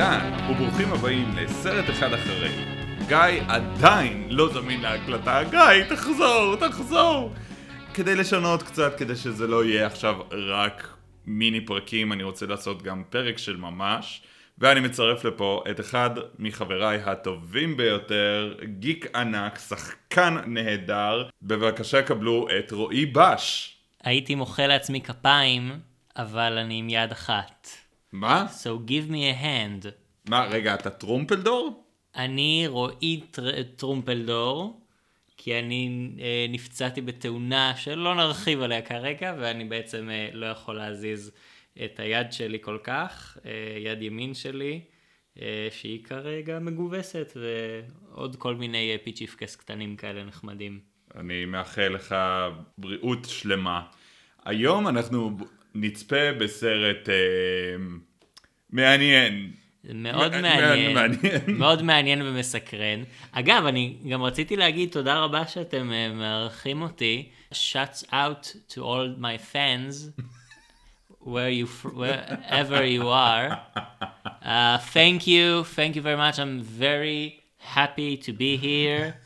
עידן, וברוכים הבאים לסרט אחד אחרי. גיא עדיין לא זמין להקלטה, גיא, תחזור, תחזור! כדי לשנות קצת, כדי שזה לא יהיה עכשיו רק מיני פרקים, אני רוצה לעשות גם פרק של ממש. ואני מצרף לפה את אחד מחבריי הטובים ביותר, גיק ענק, שחקן נהדר. בבקשה קבלו את רועי בש. הייתי מוחא לעצמי כפיים, אבל אני עם יד אחת. מה? So give me a hand. מה, רגע, אתה טרומפלדור? אני רועי טר... טרומפלדור, כי אני אה, נפצעתי בתאונה שלא נרחיב עליה כרגע, ואני בעצם אה, לא יכול להזיז את היד שלי כל כך, אה, יד ימין שלי, אה, שהיא כרגע מגובסת, ועוד כל מיני אה, פיצ'יפקס קטנים כאלה נחמדים. אני מאחל לך בריאות שלמה. היום אנחנו נצפה בסרט אה, מעניין. מאוד מעניין, מעניין. מאוד מעניין ומסקרן. אגב, אני גם רציתי להגיד תודה רבה שאתם אה, מארחים אותי. Shouts out to all my fans, where you, wherever you are. Uh, thank you, thank you very much. I'm very happy to be here.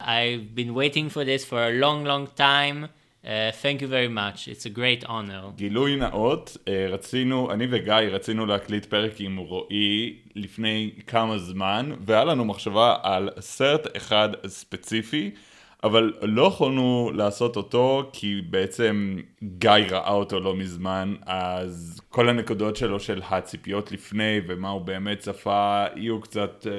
I've been waiting for this for a long, long time. Uh, thank you very much. It's a great honor. גילוי נאות, אה, רצינו, אני וגיא רצינו להקליט פרק עם רועי לפני כמה זמן, והיה לנו מחשבה על סרט אחד ספציפי, אבל לא יכולנו לעשות אותו כי בעצם גיא ראה אותו לא מזמן, אז כל הנקודות שלו של הציפיות לפני ומה הוא באמת צפה יהיו קצת אה,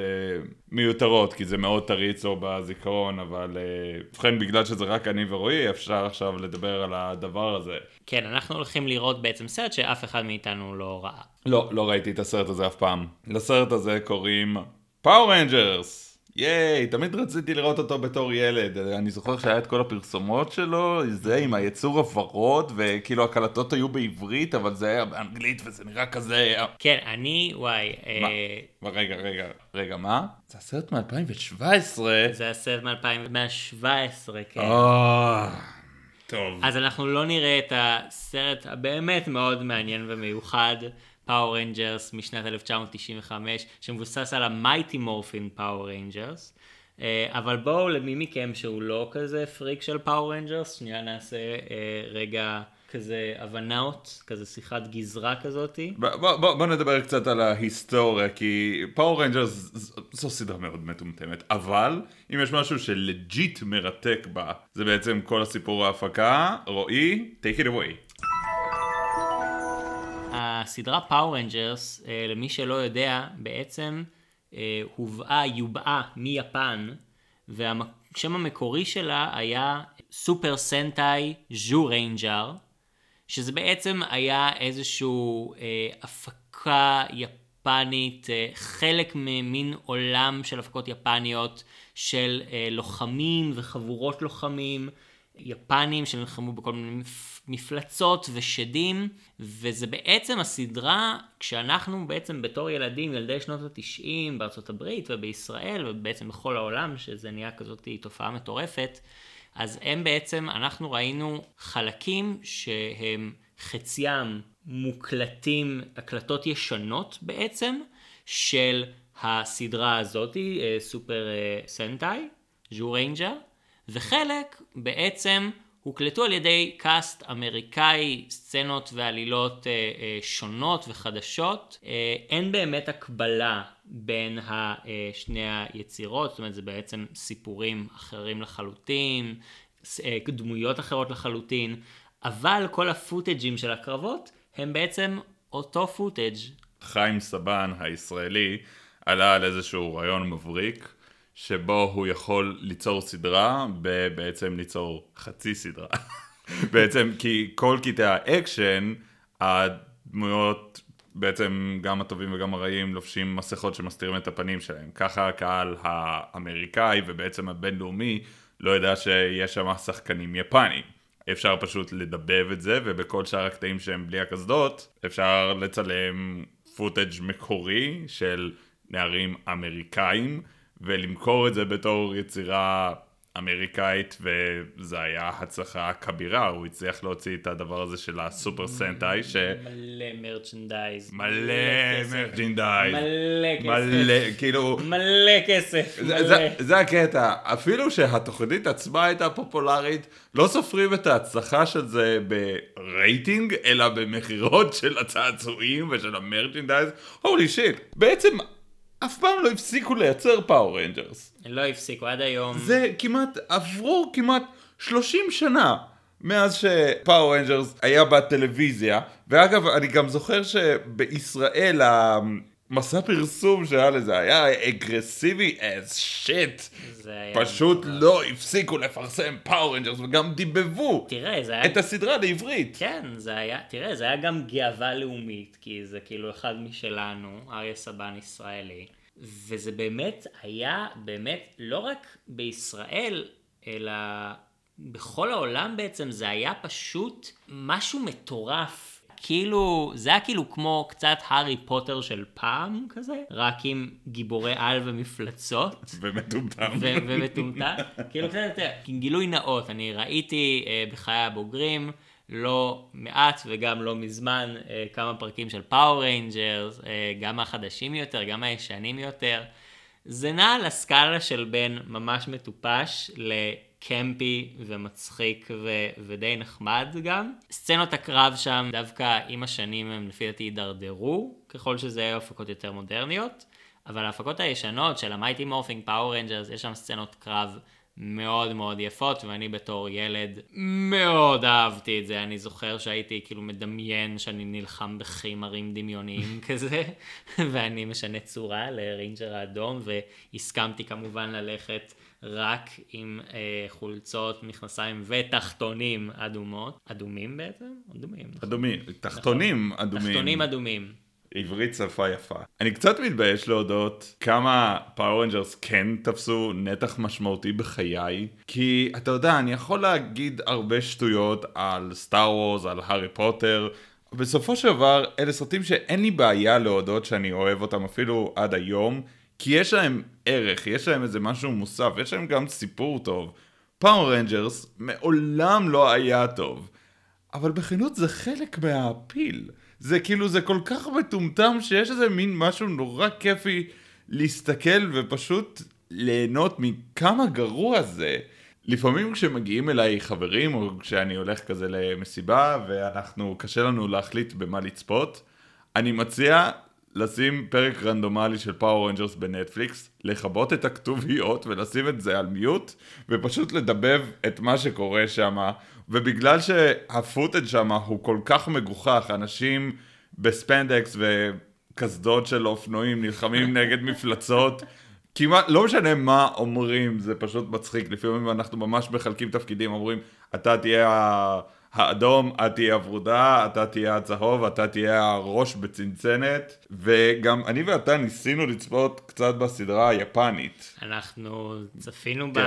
מיותרות, כי זה מאוד טרי אצלו בזיכרון, אבל אה, ובכן בגלל שזה רק אני ורועי, אפשר עכשיו לדבר על הדבר הזה. כן, אנחנו הולכים לראות בעצם סרט שאף אחד מאיתנו לא ראה. לא, לא ראיתי את הסרט הזה אף פעם. לסרט הזה קוראים Power Rangers. ייי, תמיד רציתי לראות אותו בתור ילד. אני זוכר שהיה את כל הפרסומות שלו, זה עם היצור הוורוד, וכאילו הקלטות היו בעברית, אבל זה היה באנגלית וזה נראה כזה... כן, אני, וואי, מה? אה, מה, רגע, רגע, רגע, מה? זה הסרט מ-2017. זה הסרט מ-2017, כן. אה, טוב. אז אנחנו לא נראה את הסרט הבאמת מאוד מעניין ומיוחד, Power Rangers משנת 1995, שמבוסס על ה Mighty Morphin Power Rangers. אבל בואו למי מכם שהוא לא כזה פריק של Power Rangers, שנייה נעשה אה, רגע כזה הבנות, כזה שיחת גזרה כזאתי. ב- בוא, בוא, נדבר קצת על ההיסטוריה, כי Power Rangers ז- זו סדרה מאוד מטומטמת, אבל אם יש משהו ש legit מרתק בה, זה בעצם כל הסיפור ההפקה. רועי, take it away. הסדרה פאור רנג'רס, למי שלא יודע, בעצם אה, הובאה, יובאה מיפן, והשם המקורי שלה היה סופר סנטאי ז'ו ריינג'ר, שזה בעצם היה איזשהו אה, הפקה יפנית, אה, חלק ממין עולם של הפקות יפניות של אה, לוחמים וחבורות לוחמים. יפנים שנלחמו בכל מיני מפ- מפלצות ושדים, וזה בעצם הסדרה, כשאנחנו בעצם בתור ילדים, ילדי שנות התשעים בארצות הברית ובישראל ובעצם בכל העולם, שזה נהיה כזאת תופעה מטורפת, אז הם בעצם, אנחנו ראינו חלקים שהם חציים מוקלטים, הקלטות ישנות בעצם, של הסדרה הזאתי, אה, סופר אה, סנטאי, ז'ו ריינג'ר, וחלק בעצם הוקלטו על ידי קאסט אמריקאי, סצנות ועלילות אה, אה, שונות וחדשות. אה, אין באמת הקבלה בין ה, אה, שני היצירות, זאת אומרת זה בעצם סיפורים אחרים לחלוטין, אה, דמויות אחרות לחלוטין, אבל כל הפוטג'ים של הקרבות הם בעצם אותו footage. חיים סבן הישראלי עלה על איזשהו רעיון מבריק, שבו הוא יכול ליצור סדרה, ובעצם ליצור חצי סדרה. בעצם כי כל קטעי האקשן, הדמויות, בעצם גם הטובים וגם הרעים, לובשים מסכות שמסתירים את הפנים שלהם. ככה הקהל האמריקאי ובעצם הבינלאומי לא יודע שיש שם שחקנים יפנים. אפשר פשוט לדבב את זה, ובכל שאר הקטעים שהם בלי הקסדות, אפשר לצלם footage מקורי של נערים אמריקאים, ולמכור את זה בתור יצירה אמריקאית, וזה היה הצלחה כבירה, הוא הצליח להוציא את הדבר הזה של הסופר סנטאי, ש... מלא merchandise. מלא. merchandise. מלא כסף. מלא, כאילו... מלא כסף. זה, מלא. זה, זה הקטע, אפילו שהתוכנית עצמה הייתה פופולרית, לא סופרים את ההצלחה של זה ברייטינג, אלא במכירות של הצעצועים ושל ה merchandise. Holy shit, בעצם אף פעם לא הפסיקו לייצר Power Rangers. לא הפסיקו עד היום. זה כמעט, עברו כמעט 30 שנה. מאז ש Power Rangers היה בטלוויזיה, ואגב, אני גם זוכר שבישראל המסע פרסום שהיה לזה היה אגרסיבי אז היה... פשוט לא הפסיקו לפרסם Power Rangers וגם דיבבו תראה, זה היה... את הסדרה לעברית. כן, זה היה, תראה, זה היה גם גאווה לאומית, כי זה כאילו אחד משלנו, אריה סבן ישראלי, וזה באמת היה, באמת, לא רק בישראל, אלא בכל העולם בעצם, זה היה פשוט משהו מטורף. כאילו, זה היה כאילו כמו קצת הארי פוטר של פעם כזה, רק עם גיבורי על ומפלצות. ומטומטם. ו- ומטומטם, כאילו קצת יותר, גילוי נאות, אני ראיתי אה, בחיי הבוגרים לא מעט וגם לא מזמן אה, כמה פרקים של Power Rangers, אה, גם החדשים יותר, גם הישנים יותר. זה נע על הסקאלה של בין ממש מטופש ל campy ומצחיק ו- ודי נחמד גם. סצנות הקרב שם דווקא עם השנים הם לפי דעתי הידרדרו, ככל שזה היה הפקות יותר מודרניות. אבל ההפקות הישנות של ה Mighty Morphin Power Rangers, יש שם סצנות קרב מאוד מאוד יפות, ואני בתור ילד מאוד אהבתי את זה. אני זוכר שהייתי כאילו מדמיין שאני נלחם בחימרים דמיוניים כזה, ואני משנה צורה ל Ranger האדום, והסכמתי כמובן ללכת רק עם אה, חולצות, מכנסיים ותחתונים אדומות. אדומים בעצם? אדומים. נכון. אדומים, תחתונים אדומים. תחתונים אדומים. עברית שפה יפה. אני קצת מתבייש להודות כמה Power Rangers כן תפסו נתח משמעותי בחיי, כי אתה יודע, אני יכול להגיד הרבה שטויות על Star Wars, על הארי פוטר, בסופו של דבר אלה סרטים שאין לי בעיה להודות שאני אוהב אותם אפילו עד היום, כי יש להם ערך, יש להם איזה משהו מוסף, יש להם גם סיפור טוב. Power Rangers מעולם לא היה טוב. אבל בכנות זה חלק מה appeal. זה כאילו, זה כל כך מטומטם שיש איזה מין משהו נורא כיפי להסתכל ופשוט ליהנות מכמה גרוע זה. לפעמים כשמגיעים אליי חברים, או כשאני הולך כזה למסיבה, ואנחנו, קשה לנו להחליט במה לצפות, אני מציע לשים פרק רנדומלי של Power Rangers בנטפליקס, לכבות את הכתוביות ולשים את זה על mute, ופשוט לדבב את מה שקורה שם. ובגלל שהפוטג' שם הוא כל כך מגוחך, אנשים בספנדקס וקסדות של אופנועים נלחמים נגד מפלצות. כמעט, לא משנה מה אומרים, זה פשוט מצחיק. לפעמים אנחנו ממש מחלקים תפקידים, אומרים, אתה תהיה ה- האדום, את תהיה הוורודה, אתה תהיה הצהוב, אתה תהיה הראש בצנצנת. וגם אני ואתה ניסינו לצפות קצת בסדרה היפנית. אנחנו צפינו כן.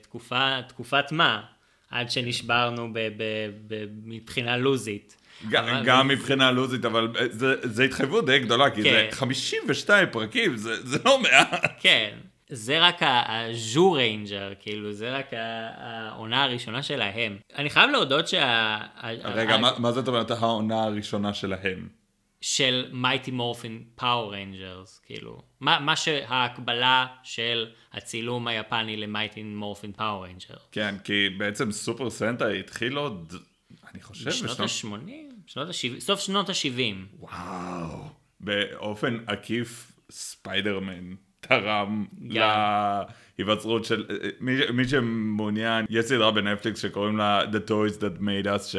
בתקופה, תקופת מה? עד שנשברנו ב, ב, ב, מבחינה לוזית. גם, אבל- גם מבחינה לוזית, אבל זה, זה התחייבות די גדולה, כי כן. זה 52 פרקים, זה, זה לא מעט. כן, זה רק ה Zyuranger, כאילו, זה רק העונה הראשונה שלהם. אני חייב להודות שה... רגע, ה- מה, מה זאת אומרת העונה הראשונה שלהם? של Mighty Morphin Power Rangers, כאילו. מה, מה שההקבלה של הצילום היפני ל Mighty Morphin Power Ranger. כן, כי בעצם Super Sentai התחיל עוד, אני חושב, בשנות ה-80? שנות ה-70? סוף שנות ה-70. וואו. באופן עקיף, ספיידרמן תרם גם. להיווצרות של... מי, מי שמעוניין, יש סדרה בנטפליקס שקוראים לה The Toys That Made Us,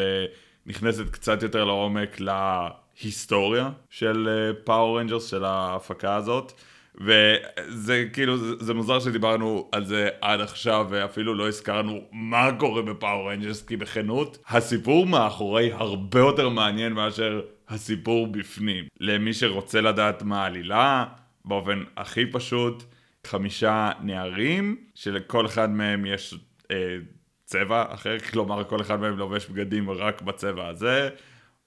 שנכנסת קצת יותר לעומק להיסטוריה של Power Rangers, של ההפקה הזאת. וזה כאילו, זה, זה מוזר שדיברנו על זה עד עכשיו ואפילו לא הזכרנו מה קורה ב Power Rangers, כי בכנות, הסיפור מאחורי הרבה יותר מעניין מאשר הסיפור בפנים. למי שרוצה לדעת מה העלילה, באופן הכי פשוט, חמישה נערים, שלכל אחד מהם יש אה, צבע אחר, כלומר כל אחד מהם לובש בגדים רק בצבע הזה,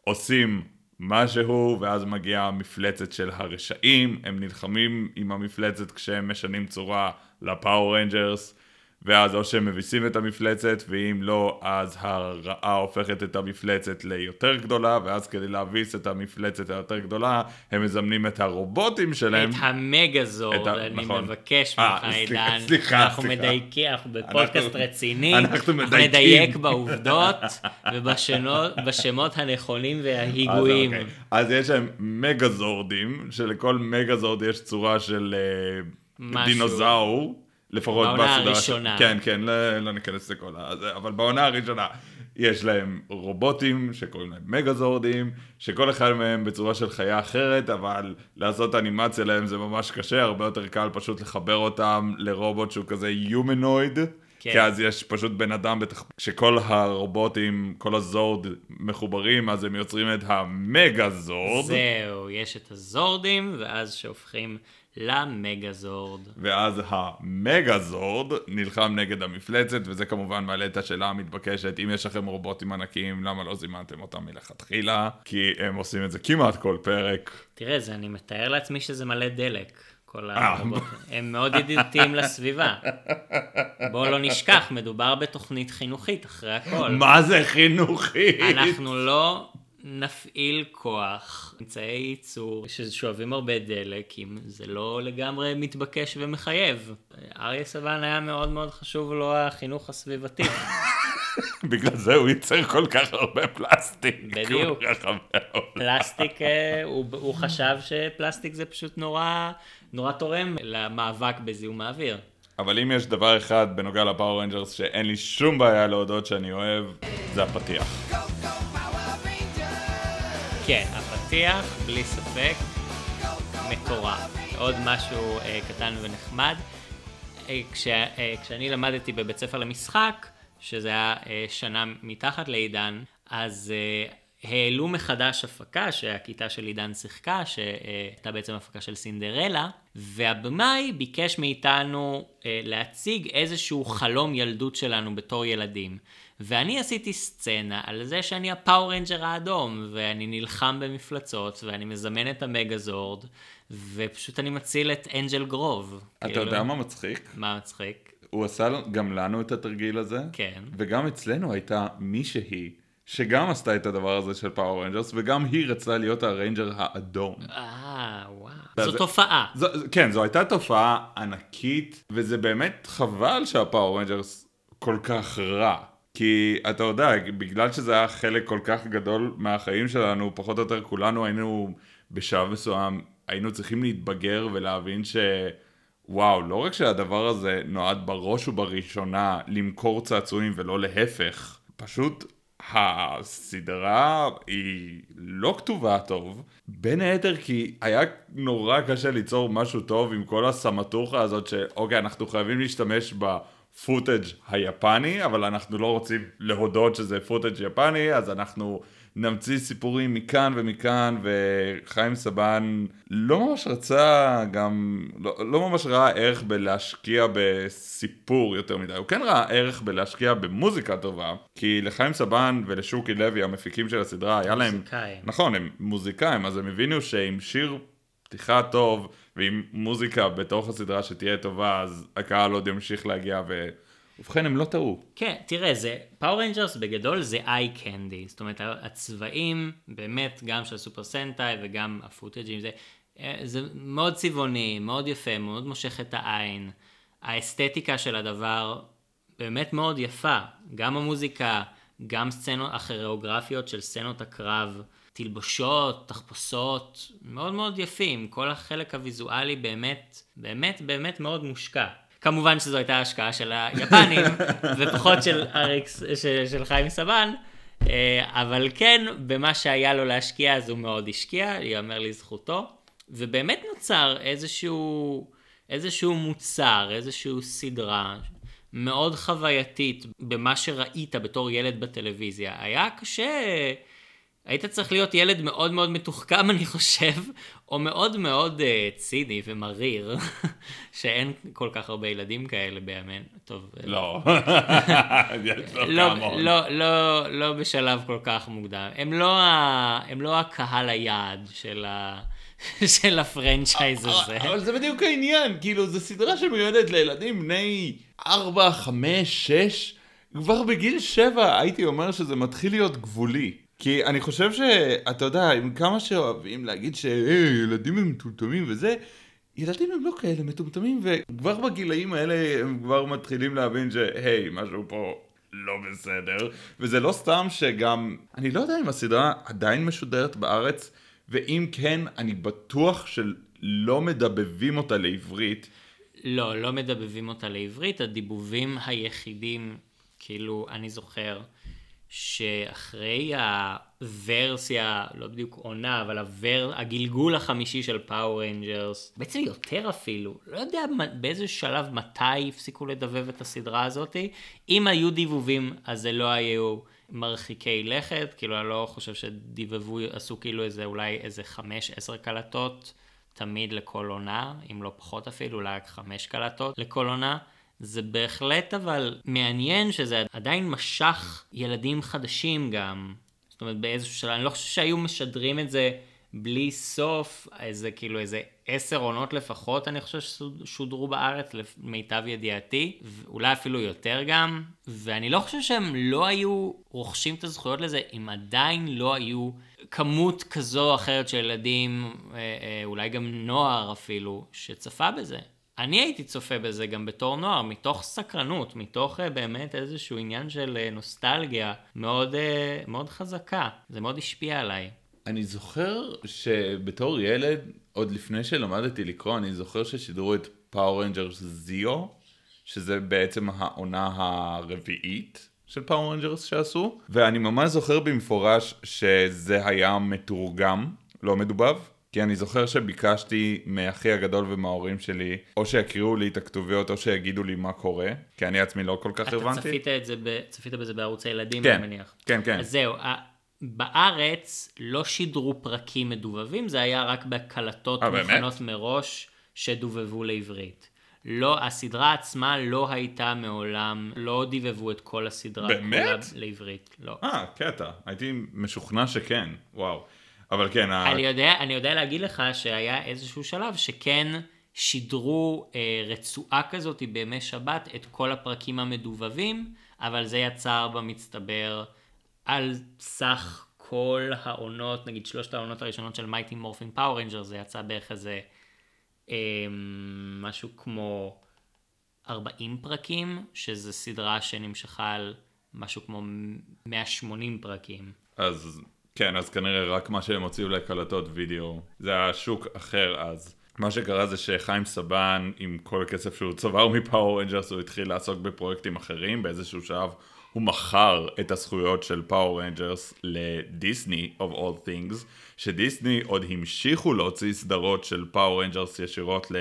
עושים משהו, ואז מגיעה המפלצת של הרשעים, הם נלחמים עם המפלצת כשהם משנים צורה ל Power Rangers, ואז או שהם מביסים את המפלצת, ואם לא, אז הרעה הופכת את המפלצת ליותר גדולה, ואז כדי להביס את המפלצת היותר גדולה, הם מזמנים את הרובוטים שלהם. את ה Megazord, ה- אני נכון. מבקש אה, ממך, עידן. סליחה, אנחנו סליחה. מדייקים, אנחנו בפודקאסט אנחנו- רציני. אנחנו מדייקים. נדייק בעובדות ובשמות הנכונים וההיגויים. אז, אוקיי. אז יש להם מגזורדים, שלכל מגזורד יש צורה של אה, משהו. דינוזאור. לפחות בעונה בסדרה ש- הראשונה. כן, כן, לא, לא ניכנס לכל ה... זה, אבל בעונה הראשונה יש להם רובוטים שקוראים להם מגזורדים, שכל אחד מהם בצורה של חיה אחרת, אבל לעשות אנימציה להם זה ממש קשה, הרבה יותר קל פשוט לחבר אותם לרובוט שהוא כזה יומנויד. כן. כי אז יש פשוט בן אדם בתח... כשכל הרובוטים, כל הזורד מחוברים, אז הם יוצרים את המגזורד. זהו, יש את הזורדים, ואז שהופכים למגזורד. ואז המגזורד נלחם נגד המפלצת, וזה כמובן מעלה את השאלה המתבקשת, אם יש לכם רובוטים ענקיים, למה לא זימנתם אותם מלכתחילה? כי הם עושים את זה כמעט כל פרק. תראה, זה, אני מתאר לעצמי שזה מלא דלק. כל אה. הרובוטים. הם מאוד ידידותיים לסביבה. בואו לא נשכח, מדובר בתוכנית חינוכית, אחרי הכל. מה זה חינוכי? אנחנו לא נפעיל כוח, אמצעי ייצור ששואבים הרבה דלק, אם זה לא לגמרי מתבקש ומחייב. אריה סבן היה מאוד מאוד חשוב לו החינוך הסביבתי. בגלל זה הוא ייצר כל כך הרבה פלסטיק. בדיוק. פלסטיק, אה, הוא, הוא חשב שפלסטיק זה פשוט נורא, נורא תורם למאבק בזיהום האוויר. אבל אם יש דבר אחד בנוגע ל Power Rangers שאין לי שום בעיה להודות שאני אוהב, זה הפתיח. כן, הפתיח, בלי ספק, מטורף. עוד משהו אה, קטן ונחמד. אה, כש, אה, כשאני למדתי בבית ספר למשחק, שזה היה אה, שנה מתחת לעידן, אז אה, העלו מחדש הפקה שהכיתה של עידן שיחקה, שהייתה בעצם הפקה של סינדרלה, והבמאי ביקש מאיתנו אה, להציג איזשהו חלום ילדות שלנו בתור ילדים. ואני עשיתי סצנה על זה שאני ה Power Ranger האדום, ואני נלחם במפלצות, ואני מזמן את ה Megazord, ופשוט אני מציל את Angel Grove. אתה כאילו, יודע מה מצחיק? מה מצחיק? הוא עשה גם לנו את התרגיל הזה, כן. וגם אצלנו הייתה מישהי שגם עשתה את הדבר הזה של Power Rangers, וגם היא רצתה להיות ה Ranger האדום. אה, וואו. זה- זו תופעה. זו, כן, זו הייתה תופעה ענקית, וזה באמת חבל שה Power Rangers כל כך רע. כי אתה יודע, בגלל שזה היה חלק כל כך גדול מהחיים שלנו, פחות או יותר כולנו היינו בשלב מסוים, היינו צריכים להתבגר ולהבין ש... וואו, לא רק שהדבר הזה נועד בראש ובראשונה למכור צעצועים ולא להפך, פשוט הסדרה היא לא כתובה טוב, בין היתר כי היה נורא קשה ליצור משהו טוב עם כל הסמטוחה הזאת שאוקיי, אנחנו חייבים להשתמש ב footage היפני, אבל אנחנו לא רוצים להודות שזה footage יפני, אז אנחנו נמציא סיפורים מכאן ומכאן, וחיים סבן לא ממש רצה גם, לא, לא ממש ראה ערך בלהשקיע בסיפור יותר מדי, הוא כן ראה ערך בלהשקיע במוזיקה טובה, כי לחיים סבן ולשוקי לוי, המפיקים של הסדרה, היה להם... מוזיקאים. נכון, הם מוזיקאים, אז הם הבינו שעם שיר פתיחה טוב, ועם מוזיקה בתוך הסדרה שתהיה טובה, אז הקהל עוד ימשיך להגיע, ו... ובכן, הם לא טעו. כן, תראה, זה, Power Rangers בגדול זה eye candy, זאת אומרת, הצבעים, באמת, גם של Super Sentai וגם ה footageים, זה, אה, זה מאוד צבעוני, מאוד יפה, מאוד מושך את העין. האסתטיקה של הדבר באמת מאוד יפה, גם המוזיקה, גם סצנות, הכוריאוגרפיות של סצנות הקרב, תלבושות, תחפושות, מאוד מאוד יפים, כל החלק הוויזואלי באמת, באמת, באמת מאוד מושקע. כמובן שזו הייתה השקעה של היפנים, ופחות של אריקס, של, של חיים סבן, אה, אבל כן, במה שהיה לו להשקיע אז הוא מאוד השקיע, ייאמר לזכותו, ובאמת נוצר איזשהו, איזשהו מוצר, איזשהו סדרה מאוד חווייתית במה שראית בתור ילד בטלוויזיה. היה קשה... היית צריך להיות ילד מאוד מאוד מתוחכם, אני חושב, או מאוד מאוד uh, ציני ומריר, שאין כל כך הרבה ילדים כאלה בימינו. טוב, אה, לא. לא, עוד. לא, לא, לא בשלב כל כך מוקדם. הם לא, ה, הם לא הקהל היעד של, ה, של הפרנצ'ייז הזה. אבל זה בדיוק העניין, כאילו, זו סדרה שמיועדת לילדים בני 4, 5, 6, כבר בגיל 7 הייתי אומר שזה מתחיל להיות גבולי. כי אני חושב שאתה יודע, עם כמה שאוהבים להגיד שילדים הם מטומטמים וזה, ילדים הם לא כאלה מטומטמים, וכבר בגילאים האלה הם כבר מתחילים להבין שהי, משהו פה לא בסדר. וזה לא סתם שגם, אני לא יודע אם הסדרה עדיין משודרת בארץ, ואם כן, אני בטוח שלא מדבבים אותה לעברית. לא, לא מדבבים אותה לעברית, הדיבובים היחידים, כאילו, אני זוכר, שאחרי הוורסיה, לא בדיוק עונה, אבל הוור... הגלגול החמישי של Power Rangers, בעצם יותר אפילו, לא יודע באיזה שלב, מתי הפסיקו לדבב את הסדרה הזאת. אם היו דיבובים, אז זה לא היו מרחיקי לכת, כאילו אני לא חושב שדיבבו, עשו כאילו איזה אולי איזה חמש, עשר קלטות. תמיד לכל עונה, אם לא פחות אפילו, אולי רק חמש קלטות לכל עונה. זה בהחלט אבל מעניין שזה עדיין משך ילדים חדשים גם. זאת אומרת באיזשהו שלב, אני לא חושב שהיו משדרים את זה בלי סוף, איזה כאילו איזה עשר עונות לפחות אני חושב ששודרו בארץ למיטב ידיעתי, אולי אפילו יותר גם, ואני לא חושב שהם לא היו רוכשים את הזכויות לזה אם עדיין לא היו כמות כזו או אחרת של ילדים, אה, אה, אולי גם נוער אפילו, שצפה בזה. אני הייתי צופה בזה גם בתור נוער, מתוך סקרנות, מתוך uh, באמת איזשהו עניין של uh, נוסטלגיה מאוד, uh, מאוד חזקה. זה מאוד השפיע עליי. אני זוכר שבתור ילד, עוד לפני שלמדתי לקרוא, אני זוכר ששידרו את Power Rangers Zeo, שזה בעצם העונה הרביעית של Power Rangers שעשו, ואני ממש זוכר במפורש שזה היה מתורגם, לא מדובב. כי אני זוכר שביקשתי מאחי הגדול ומההורים שלי, או שיקריאו לי את הכתוביות או שיגידו לי מה קורה, כי אני עצמי לא כל כך הבנתי. אתה צפית, את זה ב... צפית בזה בערוץ הילדים, כן, אני מניח. כן, כן. אז זהו, בארץ לא שידרו פרקים מדובבים, זה היה רק בהקלטות אה, מוכנות מראש שדובבו לעברית. לא, הסדרה עצמה לא הייתה מעולם, לא דיבבו את כל הסדרה. באמת? לעברית, לא. אה, קטע. הייתי משוכנע שכן, וואו. אבל כן... אני, ה... יודע, אני יודע להגיד לך שהיה איזשהו שלב שכן שידרו אה, רצועה כזאת בימי שבת את כל הפרקים המדובבים, אבל זה יצר במצטבר על סך כל העונות, נגיד שלושת העונות הראשונות של Mighty Morphin Power Ranger, זה יצא בערך איזה אה, משהו כמו 40 פרקים, שזה סדרה שנמשכה על משהו כמו 180 פרקים. אז כן, אז כנראה רק מה שהם הוציאו לקלטות וידאו, זה היה שוק אחר אז. מה שקרה זה שחיים סבן, עם כל הכסף שהוא צבר מ Power Rangers, הוא התחיל לעסוק בפרויקטים אחרים, באיזשהו שלב הוא מכר את הזכויות של Power Rangers לדיסני, of all things, שדיסני עוד המשיכו להוציא סדרות של Power Rangers ישירות ל...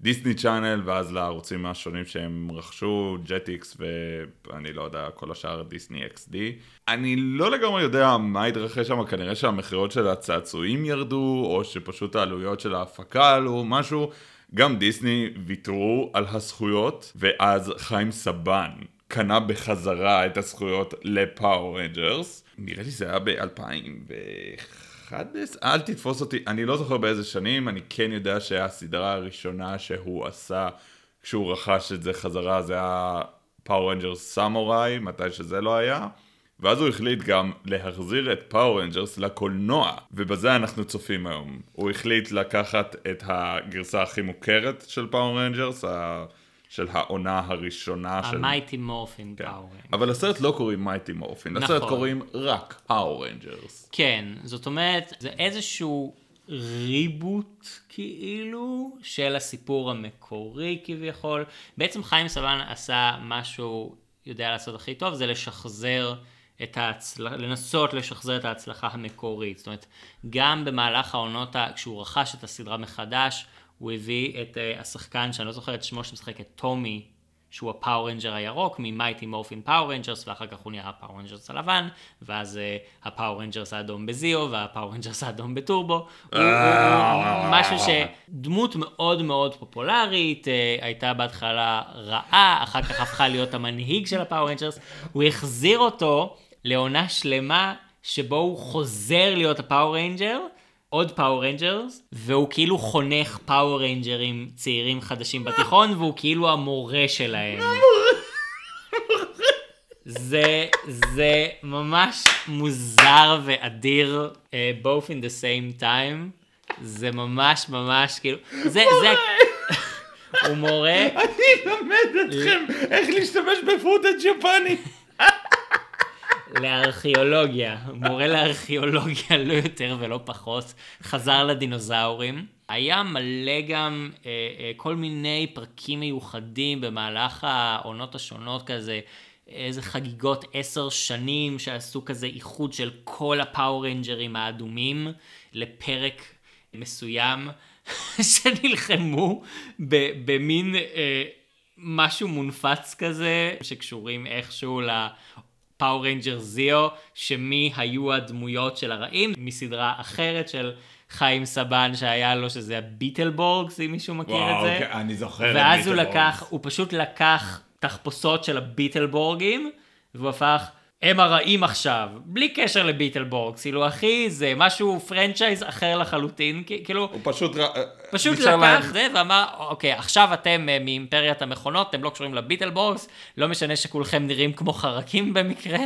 Disney Channel ואז לערוצים השונים שהם רכשו, Jetix ואני לא יודע, כל השאר Disney XD. אני לא לגמרי יודע מה התרחש שם, כנראה שהמכירות של הצעצועים ירדו, או שפשוט העלויות של ההפקה עלו, משהו. גם דיסני ויתרו על הזכויות, ואז חיים סבן קנה בחזרה את הזכויות ל Power Rangers. נראה לי זה היה ב-2001. 11? אל תתפוס אותי, אני לא זוכר באיזה שנים, אני כן יודע שהסדרה הראשונה שהוא עשה כשהוא רכש את זה חזרה זה היה Power Rangers Samurai, מתי שזה לא היה. ואז הוא החליט גם להחזיר את Power Rangers לקולנוע, ובזה אנחנו צופים היום. הוא החליט לקחת את הגרסה הכי מוכרת של Power Rangers, של העונה הראשונה של... ה Mighty Morphin. Power Rangers. אבל לסרט לא קוראים Mighty Morphin, נכון. לסרט קוראים רק פאור רנג'רס. כן, זאת אומרת, זה איזשהו reboot כאילו של הסיפור המקורי כביכול. בעצם חיים סבן עשה משהו, יודע לעשות הכי טוב, זה לשחזר. את ההצלחה, לנסות לשחזר את ההצלחה המקורית. זאת אומרת, גם במהלך העונות, כשהוא רכש את הסדרה מחדש, הוא הביא את uh, השחקן שאני לא זוכר את שמו שמשחק את טומי, שהוא ה Power Ranger הירוק, מ Mighty Morphin Power Rangers, ואחר כך הוא נהיה ה Power Rangers הלבן, ואז uh, ה Power Rangers האדום ב Zeo, וה Power Rangers האדום בטורבו. הוא, הוא, הוא משהו שדמות מאוד מאוד פופולרית, uh, הייתה בהתחלה רעה, אחר כך הפכה להיות המנהיג של ה Power Rangers, הוא החזיר אותו לעונה שלמה שבו הוא חוזר להיות ה Power Ranger. עוד Power Rangers, והוא כאילו חונך Power Rangerים צעירים חדשים בתיכון, והוא כאילו המורה שלהם. זה, זה ממש מוזר ואדיר, uh, both in the same time. זה ממש ממש כאילו, זה, זה, הוא מורה, אני אלמד אתכם איך להשתמש בפוטאג' יפני. לארכיאולוגיה, מורה לארכיאולוגיה לא יותר ולא פחות, חזר לדינוזאורים. היה מלא גם אה, אה, כל מיני פרקים מיוחדים במהלך העונות השונות כזה, איזה חגיגות עשר שנים שעשו כזה איחוד של כל ה Power Rangerים האדומים לפרק מסוים שנלחמו במין אה, משהו מונפץ כזה שקשורים איכשהו ל Power Ranger Zeo שמי היו הדמויות של הרעים מסדרה אחרת של חיים סבן שהיה לו שזה ה Beetleborgs אם מישהו מכיר את זה. אוקיי, אני זוכר את ואז הוא Beetleborgs. לקח, הוא פשוט לקח תחפושות של ה Beetleborgים, והוא הפך, הם הרעים עכשיו, בלי קשר לביטלבורגס, כאילו אחי, זה משהו פרנצ'ייז אחר לחלוטין, כאילו, הוא פשוט... ר- פשוט לקח להם- זה ואמר, אוקיי, עכשיו אתם אה, מאימפריית המכונות, אתם לא קשורים לביטלבורגס, לא משנה שכולכם נראים כמו חרקים במקרה,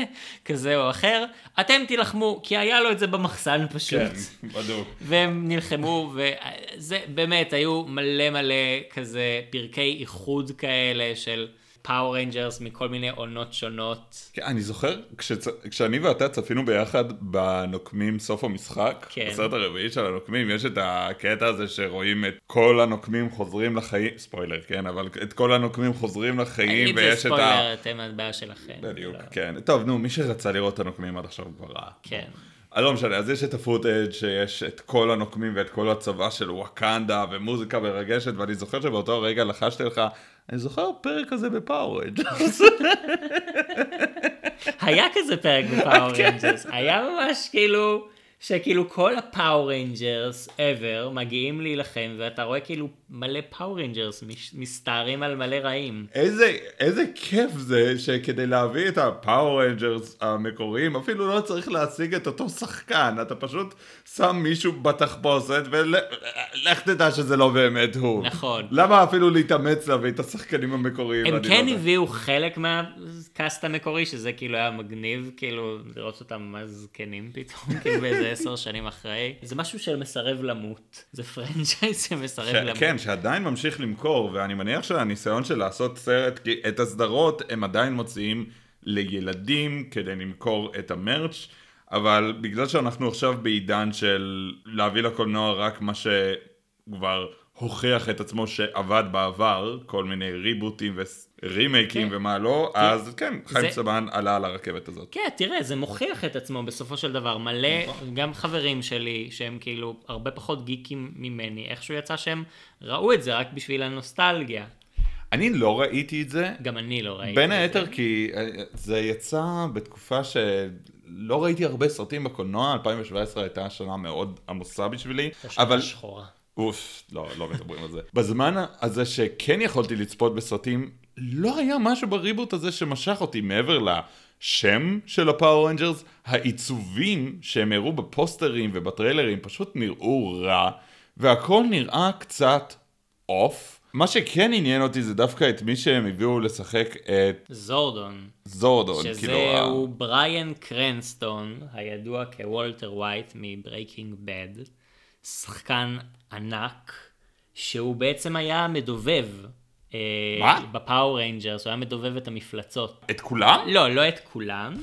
כזה או אחר, אתם תילחמו, כי היה לו את זה במחסן פשוט. כן, בדיוק. והם נלחמו, וזה באמת, היו מלא מלא כזה פרקי איחוד כאלה של Power Rangers מכל מיני עונות שונות. כן, אני זוכר, כשצ... כשאני ואתה צפינו ביחד בנוקמים סוף המשחק, כן. בסרט הרביעי של הנוקמים, יש את הקטע הזה שרואים את כל הנוקמים חוזרים לחיים, ספוילר, כן, אבל את כל הנוקמים חוזרים לחיים, אם זה ויש את ה... ספוילר, אתם הבעיה שלכם. בדיוק, לא. כן. טוב, נו, מי שרצה לראות את הנוקמים עד עכשיו כבר ראה. כן. אז לא משנה, אז יש את ה footage שיש את כל הנוקמים ואת כל הצבא של וואקנדה ומוזיקה מרגשת, ואני זוכר שבאותו רגע לחשתי לך, אני זוכר פרק כזה ב Power Rangers. היה כזה פרק ב Power כן. היה ממש כאילו, שכאילו כל ה Power Rangers ever מגיעים להילחם, ואתה רואה כאילו מלא Power Rangers מסתערים על מלא רעים. איזה, איזה כיף זה שכדי להביא את ה Power Rangers המקוריים אפילו לא צריך להשיג את אותו שחקן אתה פשוט שם מישהו בתחפושת ולך תדע שזה לא באמת הוא. נכון. למה אפילו להתאמץ להביא את השחקנים המקוריים? הם כן לא. הביאו חלק מהקאסט המקורי, שזה כאילו היה מגניב, כאילו לראות אותם מה זקנים פתאום, כאילו באיזה עשר שנים אחרי. זה משהו שמסרב למות, זה פרנצ'ייז שמסרב ש... למות. כן, שעדיין ממשיך למכור, ואני מניח שהניסיון של לעשות סרט, כי את הסדרות הם עדיין מוציאים לילדים כדי למכור את המרץ', אבל בגלל שאנחנו עכשיו בעידן של להביא לקולנוע רק מה שכבר הוכיח את עצמו שעבד בעבר, כל מיני ריבוטים ורימייקים כן. ומה לא, אז כן, חיים זה- סבן עלה על הרכבת הזאת. כן, תראה, זה מוכיח את עצמו בסופו של דבר. מלא, נכון. גם חברים שלי, שהם כאילו הרבה פחות גיקים ממני, איכשהו יצא שהם ראו את זה רק בשביל הנוסטלגיה. אני לא ראיתי את זה, גם אני לא ראיתי. בין את היתר זה. כי אה, זה יצא בתקופה שלא ראיתי הרבה סרטים בקולנוע, 2017 הייתה שנה מאוד עמוסה בשבילי, אבל השחורה. אוף, לא, לא מדברים על זה. בזמן הזה שכן יכולתי לצפות בסרטים, לא היה משהו ב reboot הזה שמשך אותי מעבר לשם של ה Power Rangers, העיצובים שהם הראו בפוסטרים ובטריילרים פשוט נראו רע, והכל נראה קצת אוף. מה שכן עניין אותי זה דווקא את מי שהם הביאו לשחק את זורדון. זורדון, כאילו, שזהו בריאן קרנסטון, הידוע כוולטר ווייט מ Breaking Bad, שחקן ענק, שהוא בעצם היה מדובב. אה, מה? ב Power Rangers, הוא היה מדובב את המפלצות. את כולם? לא, לא את כולם,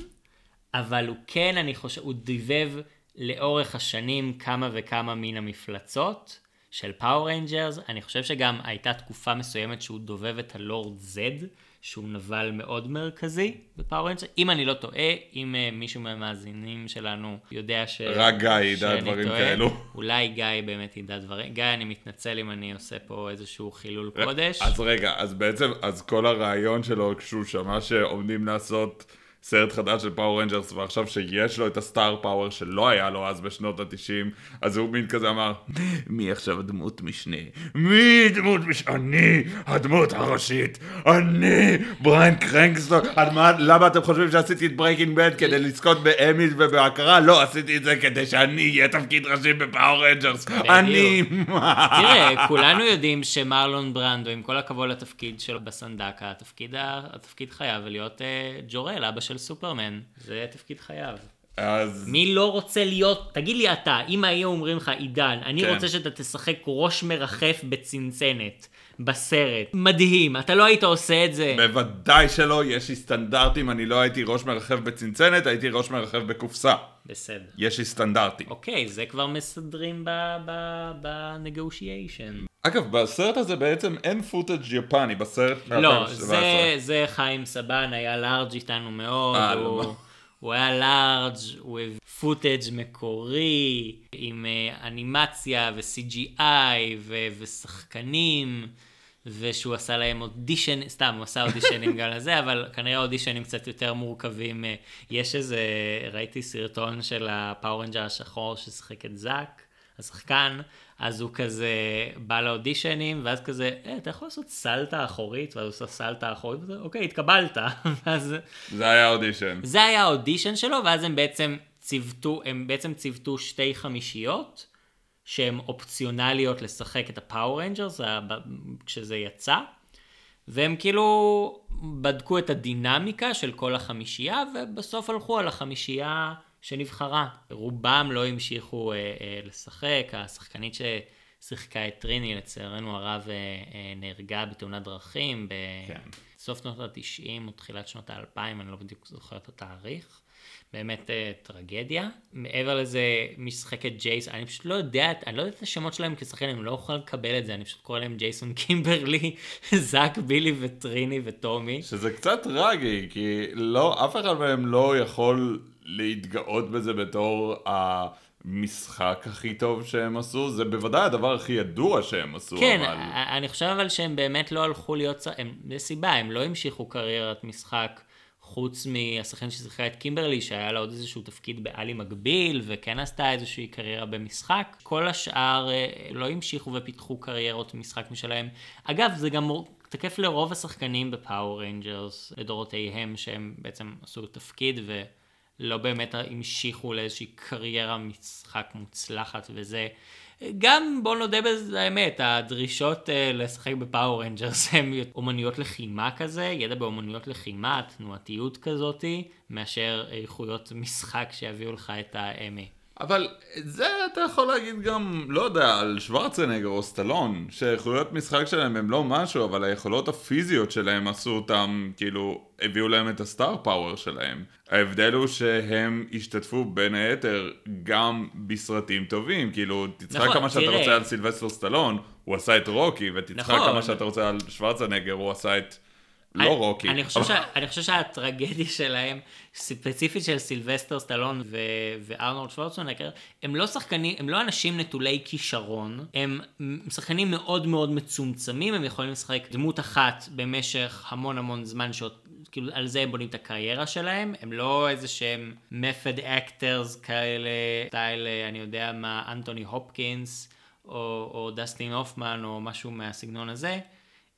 אבל הוא כן, אני חושב, הוא דיבב לאורך השנים כמה וכמה מן המפלצות של Power Rangers. אני חושב שגם הייתה תקופה מסוימת שהוא דובב את הלורד זד, שהוא נבל מאוד מרכזי ב Power Rangers. אם אני לא טועה, אם אה, מישהו מהמאזינים שלנו יודע ש... רק גיא ידע דברים טועה, כאלו. אולי גיא באמת ידע דברים. גיא, אני מתנצל אם אני עושה פה איזשהו חילול קודש. אז רגע, אז בעצם, אז כל הרעיון שלו כשהוא שמע שעומדים לעשות סרט חדש של Power Rangers, ועכשיו שיש לו את ה star power שלא היה לו אז בשנות התשעים, אז הוא מין כזה אמר, מי עכשיו דמות משנה? מי דמות משנה? אני הדמות הראשית, אני בריאן קרנסטון. למה אתם חושבים שעשיתי את Breaking Bad כדי לזכות באמיז ובהכרה? לא, עשיתי את זה כדי שאני אהיה תפקיד ראשי ב Power Rangers. אני... תראה, כולנו יודעים שמרלון ברנדו, עם כל הכבוד לתפקיד שלו בסנדקה, התפקיד חייב להיות אה, ג'ורל, אבא של סופרמן. זה תפקיד חייב. אז... מי לא רוצה להיות, תגיד לי אתה, אם היו אומרים לך, עידן, אני כן. רוצה שאתה תשחק ראש מרחף בצנצנת בסרט. מדהים, אתה לא היית עושה את זה. בוודאי שלא, יש לי סטנדרטים, אני לא הייתי ראש מרחב בצנצנת, הייתי ראש מרחב בקופסה. בסדר. יש לי סטנדרטים. אוקיי, זה כבר מסדרים ב negotiation. אגב, בסרט הזה בעצם אין footage יפני, בסרט לא, מ-2017. זה, זה חיים סבן, היה לארג' איתנו מאוד, אה, הוא, לא. הוא היה לארג', הוא הביא footage מקורי, עם אה, אנימציה ו-CGI ו- ושחקנים, ושהוא עשה להם אודישן, סתם, הוא עשה אודישנים גם לזה, אבל כנראה אודישנים קצת יותר מורכבים. אה, יש איזה, ראיתי סרטון של ה Power Ranger השחור ששיחק את זאק. השחקן, אז הוא כזה בא לאודישנים, ואז כזה, אה, אתה יכול לעשות סלטה אחורית? ואז הוא עושה סלטה אחורית, וזה, אוקיי, התקבלת. ואז זה היה אודישן. זה היה האודישן שלו, ואז הם בעצם ציוותו, הם בעצם ציוותו שתי חמישיות, שהן אופציונליות לשחק את ה Power Rangers, כשזה יצא. והם כאילו בדקו את הדינמיקה של כל החמישייה, ובסוף הלכו על החמישייה שנבחרה. רובם לא המשיכו אה, אה, לשחק, השחקנית ששיחקה את טריני, לצערנו הרב, אה, אה, נהרגה בתאונת דרכים כן. בסוף שנות ה-90 או תחילת שנות ה-2000, אני לא בדיוק זוכר את התאריך. באמת אה, טרגדיה. מעבר לזה, משחקת ג'ייס, אני פשוט לא יודע, אני לא יודע את השמות שלהם כשחקן, אני לא יכול לקבל את זה, אני פשוט קורא להם ג'ייסון קימברלי, זאק, בילי וטריני וטומי. שזה קצת טרגי, כי לא, אף אחד מהם לא יכול להתגאות בזה בתור המשחק הכי טוב שהם עשו, זה בוודאי הדבר הכי ידוע שהם עשו, כן, אבל... אני חושב אבל שהם באמת לא הלכו להיות, הם, יש סיבה, הם לא המשיכו קריירת משחק. חוץ מהשחקן ששיחקה את קימברלי, שהיה לה עוד איזשהו תפקיד בעלי מקביל, וכן עשתה איזושהי קריירה במשחק. כל השאר אה, לא המשיכו ופיתחו קריירות משחק משלהם. אגב, זה גם תקף לרוב השחקנים ב Power Rangers לדורותיהם, שהם בעצם עשו תפקיד ולא באמת המשיכו לאיזושהי קריירה משחק מוצלחת וזה. גם בוא נודה בזה האמת, הדרישות אה, לשחק ב Power Rangers הן אומנויות לחימה כזה, ידע באומנויות לחימה, תנועתיות כזאתי, מאשר איכויות משחק שיביאו לך את האמי. אבל את זה אתה יכול להגיד גם, לא יודע, על שוורצנגר או סטלון, שהיכולות משחק שלהם הם לא משהו, אבל היכולות הפיזיות שלהם עשו אותם, כאילו, הביאו להם את ה star power שלהם. ההבדל הוא שהם השתתפו בין היתר גם בסרטים טובים, כאילו, תצחק נכון, כמה שאתה תראה. רוצה על סילבסטר סטלון, הוא עשה את רוקי, ותצחק נכון. כמה שאתה רוצה על שוורצנגר, הוא עשה את... אני- לא רוקי. אני חושב, שה, אני חושב שהטרגדיה שלהם, ספציפית של סילבסטר סטלון ו, וארנולד שוורצנגר, הם לא שחקנים, הם לא אנשים נטולי כישרון, הם שחקנים מאוד מאוד מצומצמים, הם יכולים לשחק דמות אחת במשך המון המון זמן, שעוד, כאילו על זה הם בונים את הקריירה שלהם, הם לא איזה שהם method actors כאלה, סטייל, אה, אני יודע מה, אנטוני הופקינס, או, או דסטין הופמן, או משהו מהסגנון הזה,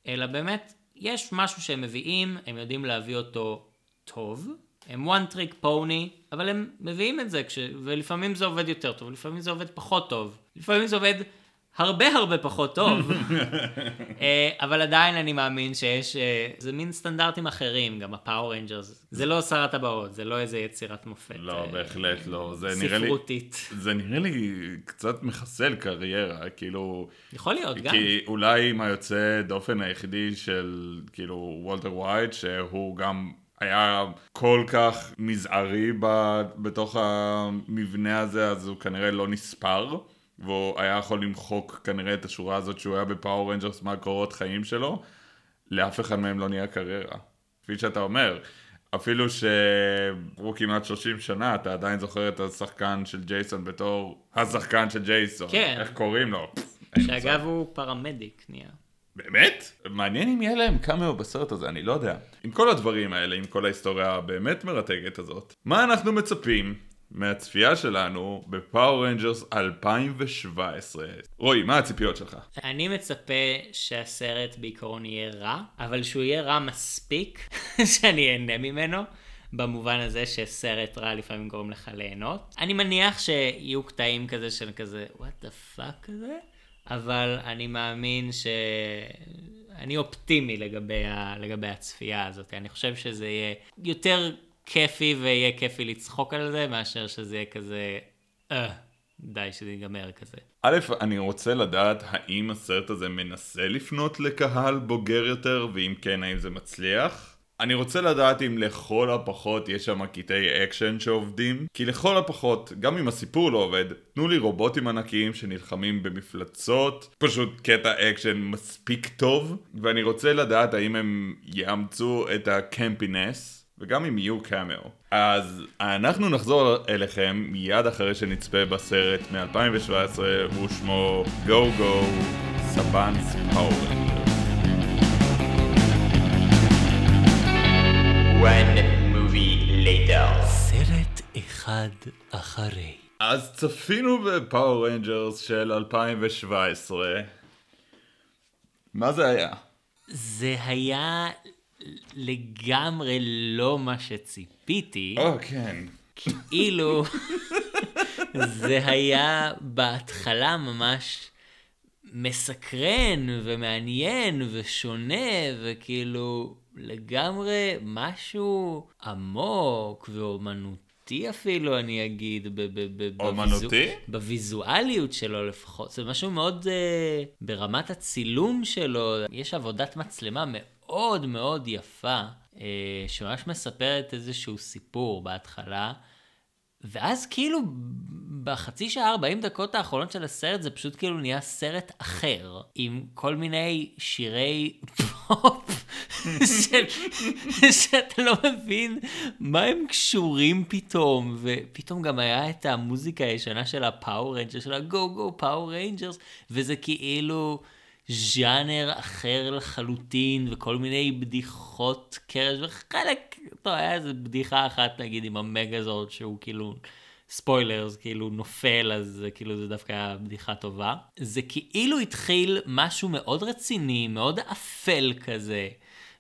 אלא באמת, יש משהו שהם מביאים, הם יודעים להביא אותו טוב, הם one trick pony, אבל הם מביאים את זה, כש... ולפעמים זה עובד יותר טוב, לפעמים זה עובד פחות טוב, לפעמים זה עובד הרבה הרבה פחות טוב, אה, אבל עדיין אני מאמין שיש, אה, זה מין סטנדרטים אחרים, גם ה Power Rangers, זה לא שר הטבעות, זה לא איזה יצירת מופת. לא, אה, בהחלט לא. זה נראה לי... ספרותית. זה נראה לי קצת מחסל קריירה, כאילו... יכול להיות, גם. כי אולי עם היוצא דופן היחידי של כאילו וולטר ווייט, שהוא גם היה כל כך מזערי ב, בתוך המבנה הזה, אז הוא כנראה לא נספר, והוא היה יכול למחוק כנראה את השורה הזאת שהוא היה ב Power Rangers מהקורות חיים שלו, לאף אחד מהם לא נהיה קריירה. כפי שאתה אומר. אפילו שעברו כמעט 30 שנה, אתה עדיין זוכר את השחקן של ג'ייסון בתור השחקן של ג'ייסון. כן. איך קוראים לו? שאגב הוא פרמדיק נהיה. באמת? מעניין אם יהיה להם קאמאו בסרט הזה, אני לא יודע. עם כל הדברים האלה, עם כל ההיסטוריה הבאמת מרתקת הזאת, מה אנחנו מצפים מהצפייה שלנו ב Power Rangers 2017? רועי, מה הציפיות שלך? אני מצפה שהסרט בעיקרון יהיה רע, אבל שהוא יהיה רע מספיק שאני אהנה ממנו. במובן הזה שסרט רע לפעמים גורם לך ליהנות. אני מניח שיהיו קטעים כזה של כזה, what the fuck כזה, אבל אני מאמין ש... אני אופטימי לגבי, ה... לגבי הצפייה הזאת. אני חושב שזה יהיה יותר כיפי ויהיה כיפי לצחוק על זה, מאשר שזה יהיה כזה, אה, די שזה ייגמר כזה. א', אני רוצה לדעת האם הסרט הזה מנסה לפנות לקהל בוגר יותר, ואם כן, האם זה מצליח? אני רוצה לדעת אם לכל הפחות יש שם קטעי אקשן שעובדים, כי לכל הפחות, גם אם הסיפור לא עובד, תנו לי רובוטים ענקיים שנלחמים במפלצות, פשוט קטע אקשן מספיק טוב, ואני רוצה לדעת האם הם יאמצו את ה campiness. וגם אם יהיו קאמאו. אז אנחנו נחזור אליכם מיד אחרי שנצפה בסרט מ-2017, הוא שמו Go Go Saban's Power. One movie later. סרט אחד אחרי. אז צפינו ב Power Rangers של 2017. מה זה היה? זה היה לגמרי לא מה שציפיתי. או, כן. כאילו, זה היה בהתחלה ממש מסקרן ומעניין ושונה וכאילו לגמרי משהו עמוק ואומנותי אפילו אני אגיד. אומנותי? בוויזו- בוויזואליות שלו לפחות. זה משהו מאוד uh, ברמת הצילום שלו. יש עבודת מצלמה מאוד מאוד יפה, uh, שממש מספרת איזשהו סיפור בהתחלה. ואז כאילו בחצי שעה 40 דקות האחרונות של הסרט זה פשוט כאילו נהיה סרט אחר עם כל מיני שירי פופ של, שאתה לא מבין מה הם קשורים פתאום ופתאום גם היה את המוזיקה הישנה של ה Power Ranger של ה Go Go Power Rangers וזה כאילו ז'אנר אחר לחלוטין וכל מיני בדיחות קרש וחלק, טוב היה איזה בדיחה אחת נגיד עם ה Megazord שהוא כאילו spoilers כאילו נופל אז כאילו זה דווקא היה בדיחה טובה. זה כאילו התחיל משהו מאוד רציני מאוד אפל כזה.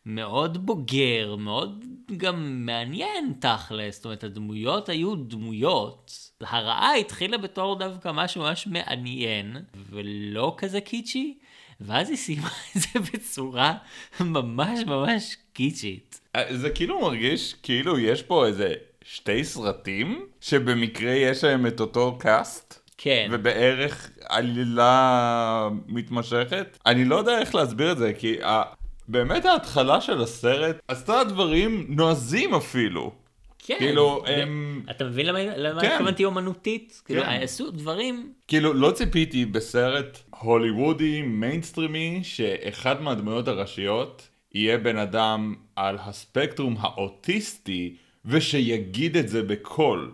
מאוד בוגר, מאוד גם מעניין תכלס, זאת אומרת הדמויות היו דמויות. הרעה התחילה בתור דווקא משהו ממש מעניין, ולא כזה קיצ'י, ואז היא סיימה את זה בצורה ממש ממש קיצ'ית. אה, זה כאילו מרגיש כאילו יש פה איזה שתי סרטים שבמקרה יש להם את אותו קאסט. כן. ובערך עלילה מתמשכת. אני לא יודע איך להסביר את זה, כי ה... באמת ההתחלה של הסרט עשתה דברים נועזים אפילו. כן. כאילו, הם... אתה מבין למה, כן. התכוונתי אומנותית? כאילו, כן. עשו דברים... כאילו, לא ציפיתי בסרט הוליוודי, מיינסטרימי, שאחד מהדמויות הראשיות יהיה בן אדם על הספקטרום האוטיסטי, ושיגיד את זה בקול.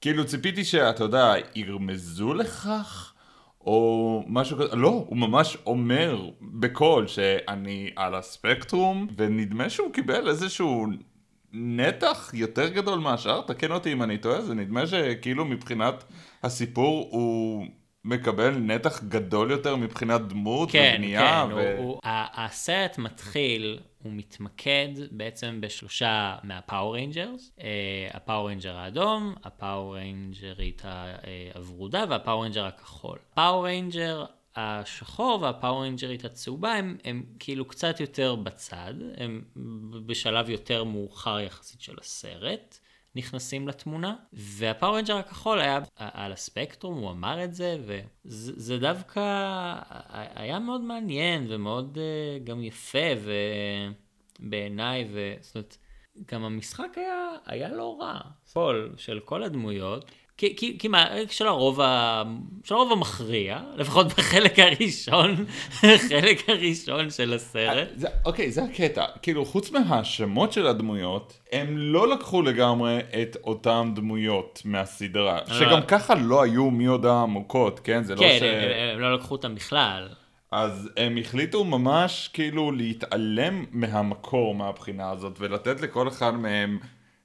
כאילו, ציפיתי שאתה יודע, ירמזו לכך, או משהו כזה, לא, הוא ממש אומר בקול שאני על הספקטרום, ונדמה שהוא קיבל איזשהו נתח יותר גדול מהשאר, תקן אותי אם אני טועה, זה נדמה שכאילו מבחינת הסיפור הוא מקבל נתח גדול יותר מבחינת דמות כן, ובנייה. כן, ו... הוא, ה- הסרט מתחיל, הוא מתמקד בעצם בשלושה מה Power Rangers, אה, ה Power Ranger האדום, ה Power ריינג'רית אה, הוורודה וה Power Ranger הכחול. Power Ranger השחור וה Power ריינג'רית הצהובה הם, הם כאילו קצת יותר בצד, הם בשלב יותר מאוחר יחסית של הסרט. נכנסים לתמונה, וה Power Ranger הכחול היה על הספקטרום, הוא אמר את זה, וזה זה דווקא היה מאוד מעניין ומאוד אה, גם יפה ובעיניי, וזאת אומרת, גם המשחק היה, היה לא רע, פול של כל הדמויות. כי, כי, כי מה, של הרוב, ה... של הרוב המכריע, לפחות בחלק הראשון, החלק הראשון של הסרט. זה, אוקיי, זה הקטע. כאילו, חוץ מהשמות של הדמויות, הם לא לקחו לגמרי את אותן דמויות מהסדרה. שגם ככה לא היו מי יודע עמוקות, כן? זה לא כן, ש... הם, הם, הם לא לקחו אותם בכלל. אז הם החליטו ממש כאילו להתעלם מהמקור מהבחינה הזאת ולתת לכל אחד מהם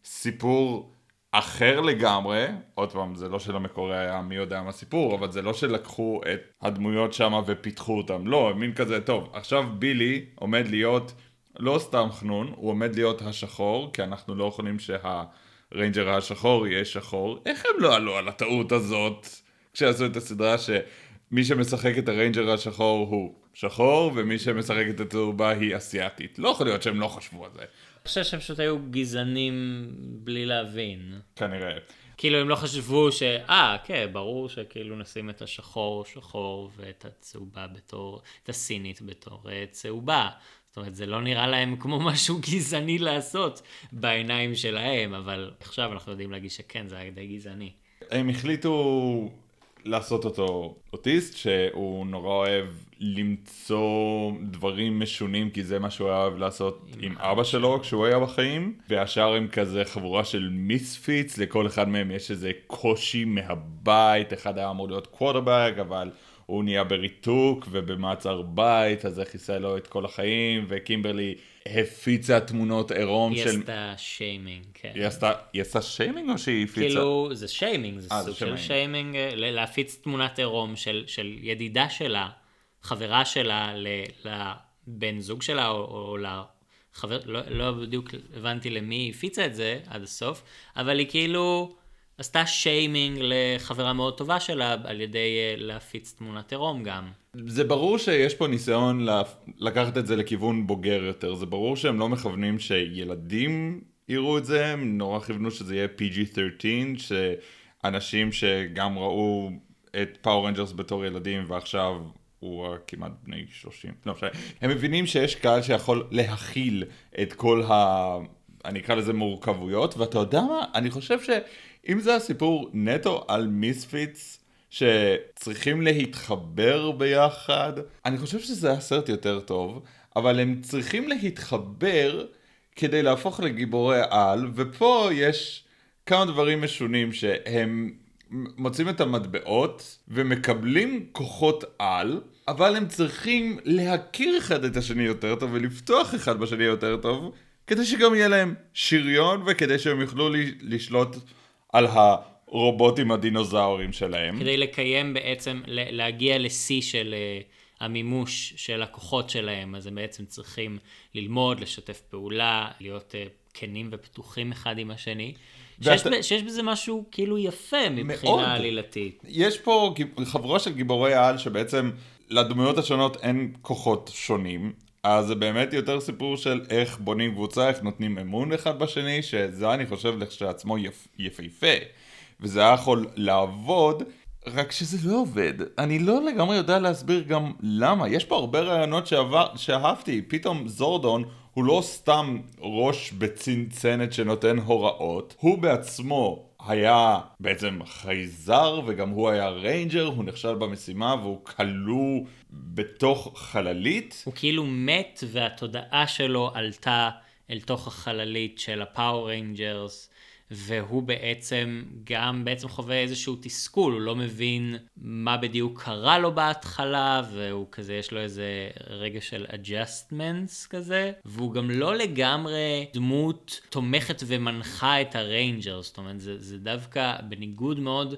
סיפור אחר לגמרי. עוד פעם, זה לא שלמקורי היה מי יודע מה סיפור, אבל זה לא שלקחו את הדמויות שם ופיתחו אותם. לא, מין כזה, טוב, עכשיו בילי עומד להיות לא סתם חנון, הוא עומד להיות השחור, כי אנחנו לא יכולים שה Ranger השחור יהיה שחור. איך הם לא עלו על הטעות הזאת כשעשו את הסדרה שמי שמשחק את ה Ranger השחור הוא שחור, ומי שמשחק את הצהובה היא אסיאתית. לא יכול להיות שהם לא חשבו על זה. אני חושב שהם פשוט היו גזענים בלי להבין. כנראה. כאילו הם לא חשבו ש... אה, כן, ברור שכאילו נשים את השחור שחור ואת הצהובה בתור... את הסינית בתור אה, צהובה. זאת אומרת, זה לא נראה להם כמו משהו גזעני לעשות בעיניים שלהם, אבל עכשיו אנחנו יודעים להגיד שכן, זה היה די גזעני. הם החליטו לעשות אותו אוטיסט, שהוא נורא אוהב למצוא דברים משונים, כי זה מה שהוא היה אוהב לעשות עם, עם אבא שלו כשהוא היה בחיים, והשאר הם כזה חבורה של מיספיץ, לכל אחד מהם יש איזה קושי מהבית, אחד היה אמור להיות קוורטרבק, אבל... הוא נהיה בריתוק ובמעצר בית, אז זה כיסה לו את כל החיים, וקימברלי הפיצה תמונות עירום היא של... עשתה שיימינג, כן. היא עשתה, היא עשתה שיימינג או שהיא הפיצה? כאילו, זה שיימינג, זה אה, זה סוג של שיימינג. אה, להפיץ תמונת עירום של, של ידידה שלה, חברה שלה, לבן זוג שלה, או, או לחבר, לא, לא בדיוק הבנתי למי היא הפיצה את זה עד הסוף, אבל היא כאילו עשתה שיימינג לחברה מאוד טובה שלה, על ידי אה, להפיץ תמונת עירום גם. זה ברור שיש פה ניסיון לקחת את זה לכיוון בוגר יותר, זה ברור שהם לא מכוונים שילדים יראו את זה, הם נורא כיוונו שזה יהיה PG-13, שאנשים שגם ראו את Power Rangers בתור ילדים ועכשיו הוא כמעט בני 30, לא משנה, הם מבינים שיש קהל שיכול להכיל את כל ה... אני אקרא לזה מורכבויות, ואתה יודע מה? אני חושב שאם זה הסיפור נטו על מיספיץ, שצריכים להתחבר ביחד, אני חושב שזה היה סרט יותר טוב, אבל הם צריכים להתחבר כדי להפוך לגיבורי על, ופה יש כמה דברים משונים שהם מוצאים את המטבעות ומקבלים כוחות על, אבל הם צריכים להכיר אחד את השני יותר טוב ולפתוח אחד בשני יותר טוב, כדי שגם יהיה להם שריון וכדי שהם יוכלו לשלוט על הרובוטים הדינוזאורים שלהם. כדי לקיים בעצם, להגיע לשיא של uh, המימוש של הכוחות שלהם, אז הם בעצם צריכים ללמוד, לשתף פעולה, להיות uh, כנים ופתוחים אחד עם השני. שיש, ב- שיש בזה משהו כאילו יפה מבחינה. עלילתית. יש פה חבורה של גיבורי על שבעצם לדמויות השונות אין כוחות שונים. אז זה באמת יותר סיפור של איך בונים קבוצה, איך נותנים אמון אחד בשני, שזה אני חושב לכשעצמו יפ, יפהפה. וזה היה יכול לעבוד, רק שזה לא עובד. אני לא לגמרי יודע להסביר גם למה. יש פה הרבה רעיונות שעבר, שאהבתי. פתאום זורדון הוא לא סתם ראש בצנצנת שנותן הוראות, הוא בעצמו היה בעצם חייזר וגם הוא היה Ranger, הוא נכשל במשימה והוא כלוא בתוך חללית. הוא כאילו מת והתודעה שלו עלתה אל תוך החללית של ה Power Rangers. והוא בעצם גם בעצם חווה איזשהו תסכול, הוא לא מבין מה בדיוק קרה לו בהתחלה, והוא כזה, יש לו איזה רגע של adjustments כזה, והוא גם לא לגמרי דמות תומכת ומנחה את ה Ranger, זאת אומרת, זה, זה דווקא בניגוד מאוד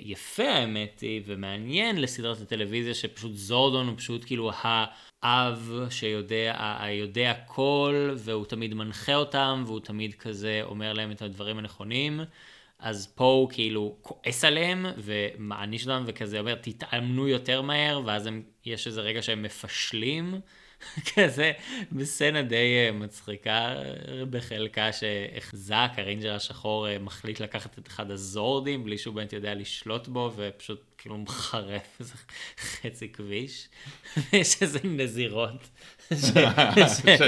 יפה האמת היא, ומעניין לסדרת הטלוויזיה שפשוט זורדון הוא פשוט כאילו האב שיודע, היודע הכל, והוא תמיד מנחה אותם, והוא תמיד כזה אומר להם את הדברים הנכונים. אז פה הוא כאילו כועס עליהם ומעניש אותם וכזה אומר תתאמנו יותר מהר ואז הם, יש איזה רגע שהם מפשלים כזה בסצנה די אה, מצחיקה אה, בחלקה שאיך זאק ה Ranger השחור אה, מחליט לקחת את אחד הזורדים בלי שהוא באמת יודע לשלוט בו ופשוט כאילו מחרף איזה חצי כביש ויש איזה נזירות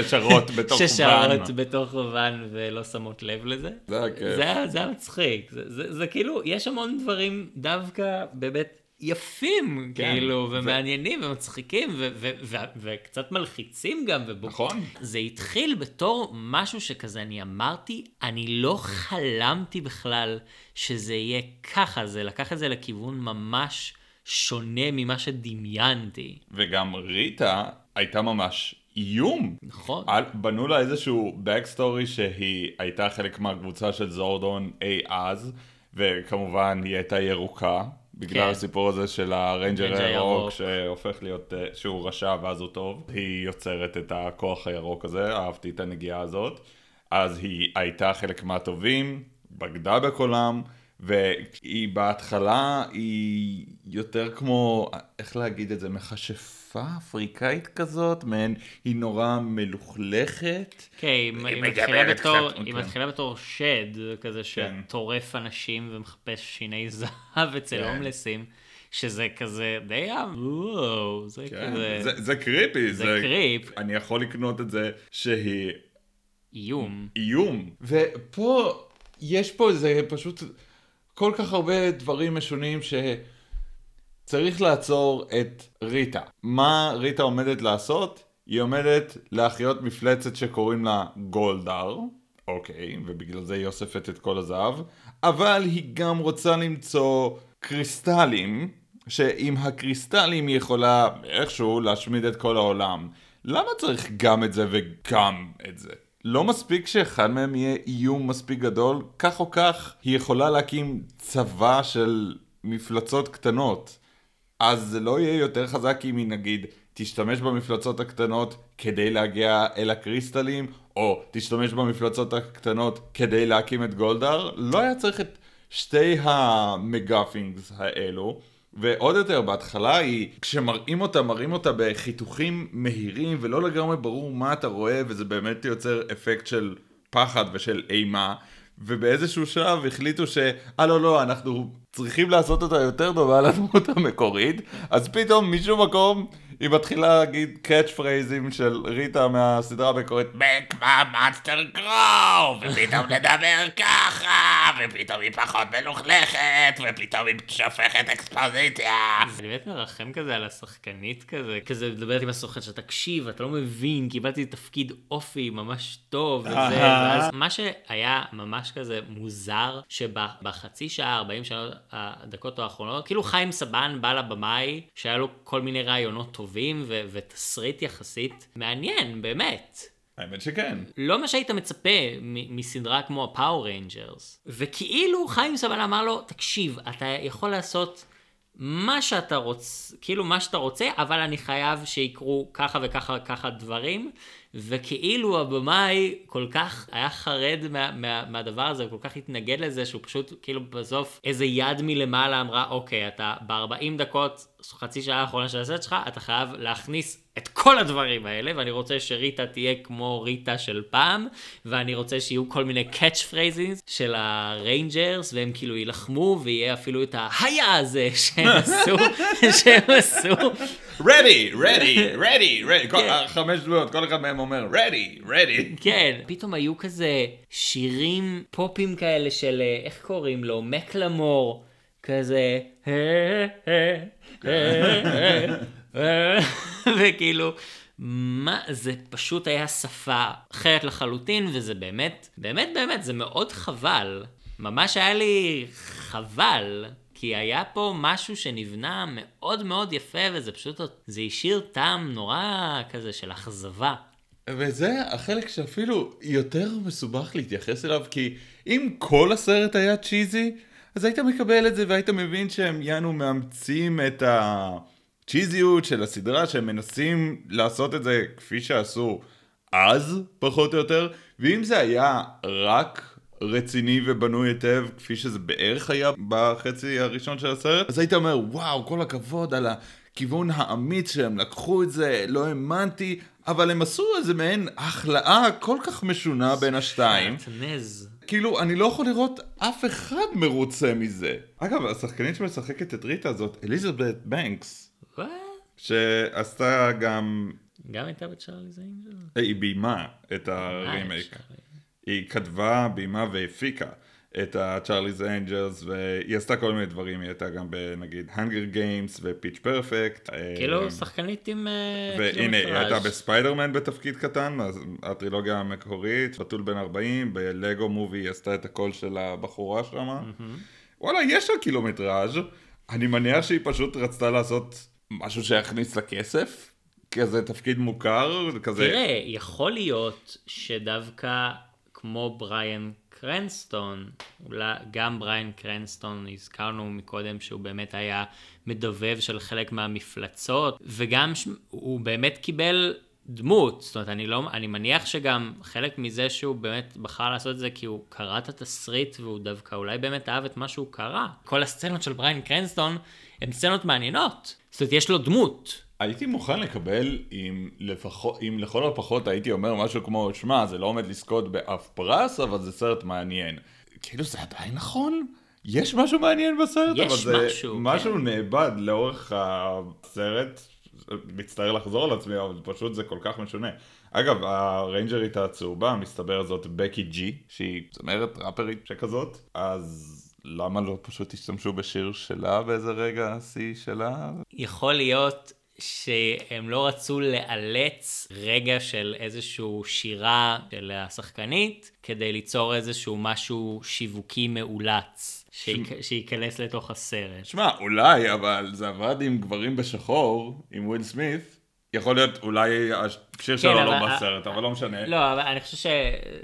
ששרות בתוך ששרות ואן. בתוך ואן ולא שמות לב לזה. זה היה כיף. זה היה- מצחיק. זה כאילו, יש המון דברים דווקא באמת יפים, כן, כאילו, ומעניינים ומצחיקים ו- ו- ו- וקצת מלחיצים גם. ובו- נכון. זה התחיל בתור משהו שכזה, אני אמרתי, אני לא חלמתי בכלל שזה יהיה ככה, זה לקח את זה לכיוון ממש שונה ממה שדמיינתי. וגם ריטה הייתה ממש איום. נכון. על- בנו לה איזשהו backstory שהיא הייתה חלק מהקבוצה של זורדון אי אז, וכמובן היא הייתה ירוקה, בגלל כן. הסיפור הזה של ה Ranger Ranger הירוק, ירוק. שהופך להיות, אה, שהוא רשע ואז הוא טוב. היא יוצרת את הכוח הירוק הזה, אהבתי את הנגיעה הזאת. אז היא הייתה חלק מהטובים, בגדה בקולם, והיא בהתחלה היא יותר כמו, איך להגיד את זה, מכשפה אפריקאית כזאת, מעין, היא נורא מלוכלכת. כן, היא היא מתחילה בתור, קצת, היא כן. מתחילה בתור שד, כזה שטורף אנשים ומחפש שיני זהב אצל כן. הומלסים, שזה כזה די, וואו, זה כן, כזה זה, זה קריפי, זה קריפ. אני יכול לקנות את זה שהיא איום. איום. ופה, יש פה איזה פשוט כל כך הרבה דברים משונים שצריך לעצור את ריטה. מה ריטה עומדת לעשות? היא עומדת להחיות מפלצת שקוראים לה גולדהר, אוקיי, ובגלל זה היא אוספת את כל הזהב, אבל היא גם רוצה למצוא קריסטלים, שעם הקריסטלים היא יכולה איכשהו להשמיד את כל העולם. למה צריך גם את זה וגם את זה? לא מספיק שאחד מהם יהיה איום מספיק גדול, כך או כך היא יכולה להקים צבא של מפלצות קטנות. אז זה לא יהיה יותר חזק אם היא נגיד תשתמש במפלצות הקטנות כדי להגיע אל הקריסטלים, או תשתמש במפלצות הקטנות כדי להקים את גולדהר, לא היה צריך את שתי המגאפינגס האלו. ועוד יותר, בהתחלה היא, כשמראים אותה, מראים אותה בחיתוכים מהירים ולא לגמרי ברור מה אתה רואה, וזה באמת יוצר אפקט של פחד ושל אימה. ובאיזשהו שלב החליטו ש... אה לא לא, אנחנו צריכים לעשות אותה יותר טובה לדמות המקורית, אז פתאום משום מקום היא מתחילה להגיד catch phraseים של ריטה מהסדרה המקורית. Make my monster grow, ופתאום נדבר ככה, ופתאום היא פחות מלוכלכת, ופתאום היא שופכת אקספוזיציה. אני באמת מרחם כזה על השחקנית כזה, כזה מדברת עם הסוכן שאתה תקשיב, אתה לא מבין, קיבלתי תפקיד אופי ממש טוב, וזה. ואז מה שהיה ממש כזה מוזר, שבחצי שעה, 40 שעות, הדקות האחרונות, כאילו חיים סבן בא לבמאי, שהיה לו כל מיני רעיונות טובים, ו- ותסריט יחסית מעניין, באמת. האמת שכן. לא מה שהיית מצפה מ- מסדרה כמו ה Power Rangers. וכאילו חיים סבן אמר לו, תקשיב, אתה יכול לעשות מה שאתה רוצה, כאילו מה שאתה רוצה, אבל אני חייב שיקרו ככה וככה ככה דברים, וכאילו הבמאי כל כך היה חרד מה, מה, מהדבר הזה, וכל כך התנגד לזה, שהוא פשוט כאילו בסוף איזה יד מלמעלה אמרה, אוקיי, אתה ב-40 דקות, חצי שעה האחרונה של הסרט שלך, אתה חייב להכניס את כל הדברים האלה, ואני רוצה שריטה תהיה כמו ריטה של פעם, ואני רוצה שיהיו כל מיני catch phrases של ה Rangers, והם כאילו יילחמו, ויהיה אפילו את ה hiya הזה שהם עשו, שהם עשו. ready, ready, ready, ready, כל- כן. חמש דמויות, כל אחד מהם אומר ready, ready. כן, פתאום היו כזה שירים פופים כאלה של, אה, איך קוראים לו? מקלמור, כזה, וכאילו, מה, זה פשוט היה שפה אחרת לחלוטין, וזה באמת, באמת באמת, זה מאוד חבל. ממש היה לי חבל, כי היה פה משהו שנבנה מאוד מאוד יפה, וזה פשוט, זה השאיר טעם נורא כזה של אכזבה. וזה החלק שאפילו יותר מסובך להתייחס אליו, כי אם כל הסרט היה צ'יזי, אז היית מקבל את זה והיית מבין שהם יענו מאמצים את הצ'יזיות של הסדרה, שהם מנסים לעשות את זה כפי שעשו אז, פחות או יותר, ואם זה היה רק רציני ובנוי היטב, כפי שזה בערך היה בחצי הראשון של הסרט, אז היית אומר, וואו, כל הכבוד על הכיוון האמיץ שהם לקחו את זה, לא האמנתי, אבל הם עשו איזה מעין החלאה כל כך משונה בין השתיים. כאילו, אני לא יכול לראות אף אחד מרוצה מזה. אגב, השחקנית שמשחקת את ריטה זאת אליזבת בנקס, וואט? שעשתה גם... גם הייתה בצ'ארליז אינג'ל? היא ביימה את הרימייק. היא כתבה, ביימה והפיקה את ה-Charlie's Angels, והיא עשתה כל מיני דברים, היא הייתה גם בנגיד Hunger Games ופיץ' פרפקט. כאילו שחקנית עם... אה, והנה, היא קילומטראז'. הייתה בספיידרמן בתפקיד קטן, הטרילוגיה המקורית, בתול בן 40, ב Lego Movie היא עשתה את הקול של הבחורה שם. וואלה, יש לה קילומטראז', אני מניח שהיא פשוט רצתה לעשות משהו שיכניס לה כסף, כזה תפקיד מוכר, כזה... תראה, יכול להיות שדווקא כמו בריאן קרנסטון, אולי גם בריאן קרנסטון, הזכרנו מקודם שהוא באמת היה מדובב של חלק מהמפלצות, וגם ש... הוא באמת קיבל דמות, זאת אומרת, אני, לא, אני מניח שגם חלק מזה שהוא באמת בחר לעשות את זה כי הוא קרא את התסריט והוא דווקא אולי באמת אהב את מה שהוא קרא. כל הסצנות של בריאן קרנסטון הן סצנות מעניינות. זאת אומרת, יש לו דמות. הייתי מוכן לקבל אם, לפחות, אם לכל הפחות הייתי אומר משהו כמו, שמע, זה לא עומד לזכות באף פרס, אבל זה סרט מעניין. כאילו, זה עדיין נכון? יש משהו מעניין בסרט, יש אבל זה משהו, משהו כן. נאבד לאורך הסרט. מצטער לחזור על עצמי, אבל פשוט זה כל כך משונה. אגב, הריינג'רית הצהובה, מסתבר זאת בקי ג'י, שהיא זמרת ראפרית שכזאת, אז למה לא פשוט השתמשו בשיר שלה באיזה רגע השיא שלה? יכול להיות שהם לא רצו לאלץ רגע של איזשהו שירה של השחקנית כדי ליצור איזשהו משהו שיווקי מאולץ שיק- שייכנס לתוך הסרט. שמע, אולי, אבל זה עבד עם גברים בשחור, עם וויל סמית. יכול להיות, אולי השיר שלו כן, לא אבל- בסרט, אבל לא משנה. לא, אבל אני חושב ש...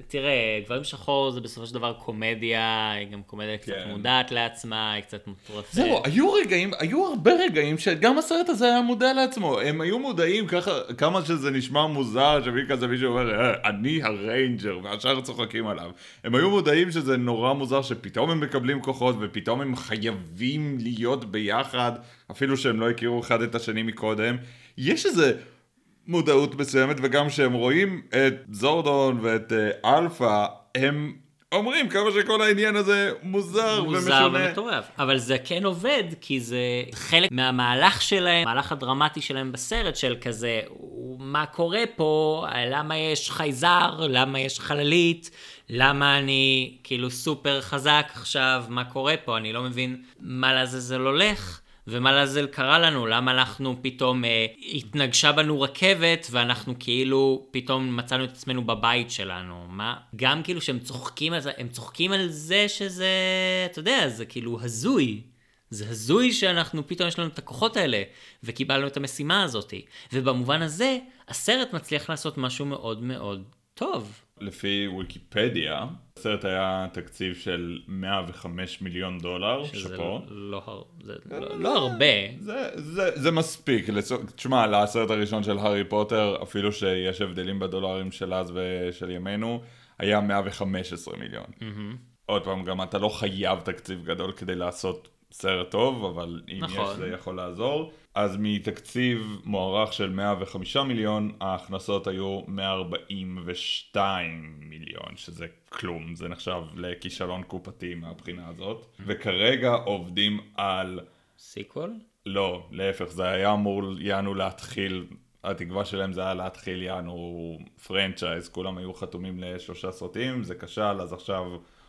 תראה, גברים שחור זה בסופו של דבר קומדיה, היא גם קומדיה קצת כן. מודעת לעצמה, היא קצת מוטרפת. זהו, היו רגעים, היו הרבה רגעים שגם הסרט הזה היה מודע לעצמו. הם היו מודעים ככה, כמה שזה נשמע מוזר, שמי כזה מישהו אומר, "אה, אני ה Ranger, והשאר צוחקים עליו. הם היו מודעים שזה נורא מוזר שפתאום הם מקבלים כוחות, ופתאום הם חייבים להיות ביחד, אפילו שהם לא הכירו אחד את השני מקודם. יש איזה... מודעות מסוימת, וגם כשהם רואים את זורדון ואת אה, אלפא, הם אומרים כמה שכל העניין הזה מוזר, מוזר ומשונה. ומטורף. אבל זה כן עובד, כי זה חלק מהמהלך שלהם, המהלך הדרמטי שלהם בסרט, של כזה, מה קורה פה, למה יש חייזר, למה יש חללית, למה אני כאילו סופר חזק עכשיו, מה קורה פה, אני לא מבין מה לעזאזל הולך. ומה לעזאזל קרה לנו, למה אנחנו פתאום, אה, התנגשה בנו רכבת ואנחנו כאילו פתאום מצאנו את עצמנו בבית שלנו, מה? גם כאילו שהם צוחקים על זה, הם צוחקים על זה שזה, אתה יודע, זה כאילו הזוי. זה הזוי שאנחנו, פתאום יש לנו את הכוחות האלה, וקיבלנו את המשימה הזאת. ובמובן הזה, הסרט מצליח לעשות משהו מאוד מאוד טוב. לפי ויקיפדיה, הסרט היה תקציב של 105 מיליון דולר, שפה. לא, לא, זה לא, לא הרבה. זה, זה, זה מספיק, תשמע, לסרט הראשון של הארי פוטר, אפילו שיש הבדלים בדולרים של אז ושל ימינו, היה 115 מיליון. עוד פעם, גם אתה לא חייב תקציב גדול כדי לעשות סרט טוב, אבל אם נכון. יש זה יכול לעזור. אז מתקציב מוערך של 105 מיליון, ההכנסות היו 142 מיליון, שזה כלום, זה נחשב לכישלון קופתי מהבחינה הזאת. וכרגע עובדים על... sequel? לא, להפך, זה היה אמור יענו להתחיל, התקווה שלהם זה היה להתחיל יענו franchise, כולם היו חתומים לשלושה סרטים, זה כשל, אז עכשיו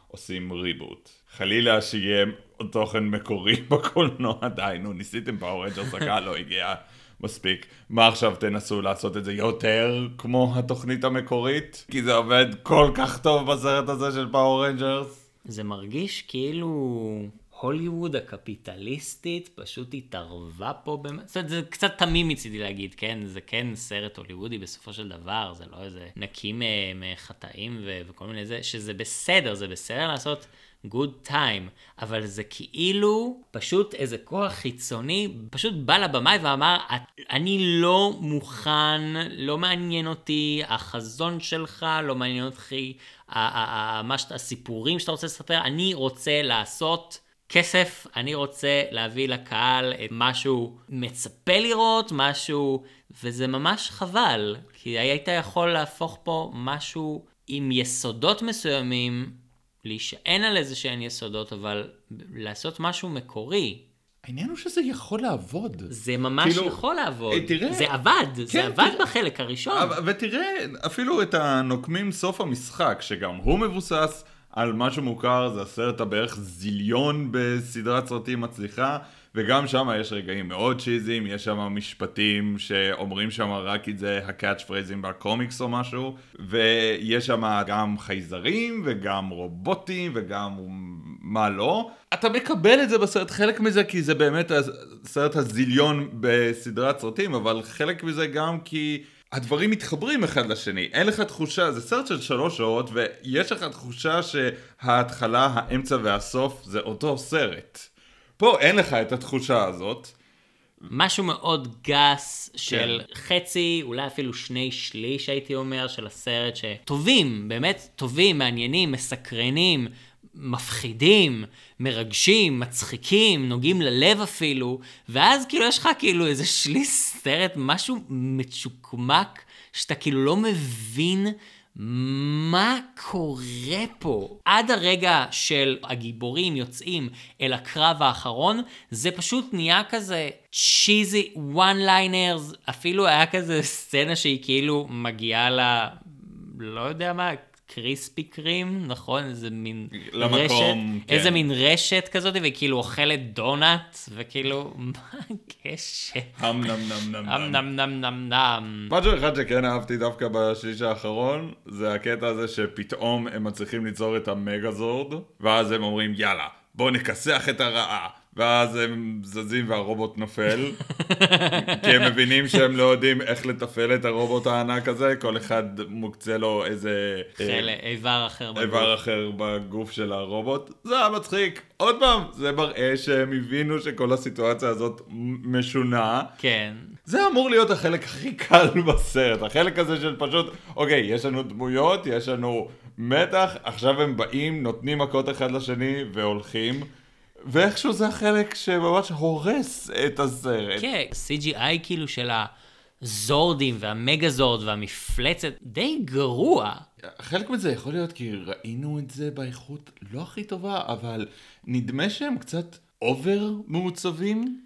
עושים reboot. חלילה שיהיה תוכן מקורי בקולנוע, די, נו, ניסיתם Power Rangers, הקהל לא הגיע מספיק. מה עכשיו תנסו לעשות את זה יותר כמו התוכנית המקורית? כי זה עובד כל כך טוב בסרט הזה של Power Rangers. זה מרגיש כאילו הוליווד הקפיטליסטית פשוט התערבה פה, במ... זאת אומרת, זה קצת תמים מצידי להגיד, כן? זה כן סרט הוליוודי בסופו של דבר, זה לא איזה נקי מחטאים ו- וכל מיני זה, שזה בסדר, זה בסדר לעשות good time, אבל זה כאילו פשוט איזה כוח חיצוני, פשוט בא לבמאי ואמר, אני לא מוכן, לא מעניין אותי החזון שלך, לא מעניין אותי הסיפורים שאתה רוצה לספר, אני רוצה לעשות כסף, אני רוצה להביא לקהל את מה שהוא מצפה לראות, משהו, וזה ממש חבל, כי היית יכול להפוך פה משהו עם יסודות מסוימים, להישען על איזה שהן יסודות, אבל לעשות משהו מקורי. העניין הוא שזה יכול לעבוד. זה ממש כאילו, יכול לעבוד. אה, תראה- זה עבד, זה כן, עבד תראה- בחלק הראשון. אבל- ותראה, אפילו את הנוקמים סוף המשחק, שגם הוא מבוסס על משהו מוכר, זה הסרט הבערך זיליון בסדרת סרטים מצליחה, וגם שם יש רגעים מאוד צ'יזיים, יש שם משפטים שאומרים שם רק את זה הקאץ' פרייזים בקומיקס או משהו, ויש שם גם חייזרים וגם רובוטים וגם מה לא. אתה מקבל את זה בסרט, חלק מזה כי זה באמת הסרט הזיליון בסדרת סרטים, אבל חלק מזה גם כי הדברים מתחברים אחד לשני. אין לך תחושה, זה סרט של שלוש שעות, ויש לך תחושה שההתחלה, האמצע והסוף זה אותו סרט. פה אין לך את התחושה הזאת. משהו מאוד גס של כן. חצי, אולי אפילו שני שליש הייתי אומר, של הסרט שטובים, באמת טובים, מעניינים, מסקרנים, מפחידים, מרגשים, מצחיקים, נוגעים ללב אפילו, ואז כאילו יש לך כאילו איזה שליש סרט, משהו מצ'וקמק, שאתה כאילו לא מבין מה קורה פה? עד הרגע של הגיבורים יוצאים אל הקרב האחרון, זה פשוט נהיה כזה צ'יזי, one liners, אפילו היה כזה סצנה שהיא כאילו מגיעה ל... לא יודע מה, קריספי קרים, נכון? איזה מין למקום, רשת, כן. איזה מין רשת כזאת, והיא כאילו אוכלת דונאט, וכאילו, מה הקשר? אמ נם נם נם נם. אמ נם נם נם נם. משהו אחד שכן אהבתי דווקא בשליש האחרון, זה הקטע הזה שפתאום הם מצליחים ליצור את המגזורד, ואז הם אומרים, יאללה, בואו נכסח את הרעה. ואז הם זזים והרובוט נופל, כי הם מבינים שהם לא יודעים איך לתפעל את הרובוט הענק הזה, כל אחד מוקצה לו איזה... חלק, איבר אחר בגוף. איבר אחר בגוף של הרובוט. זה היה מצחיק. עוד פעם, זה מראה שהם הבינו שכל הסיטואציה הזאת משונה. כן. זה אמור להיות החלק הכי קל בסרט, החלק הזה של פשוט, אוקיי, יש לנו דמויות, יש לנו מתח, עכשיו הם באים, נותנים מכות אחד לשני והולכים. ואיכשהו זה החלק שממש הורס את הסרט. כן, CGI כאילו של הזורדים והמגזורד והמפלצת די גרוע. חלק מזה יכול להיות כי ראינו את זה באיכות לא הכי טובה, אבל נדמה שהם קצת אובר מעוצבים.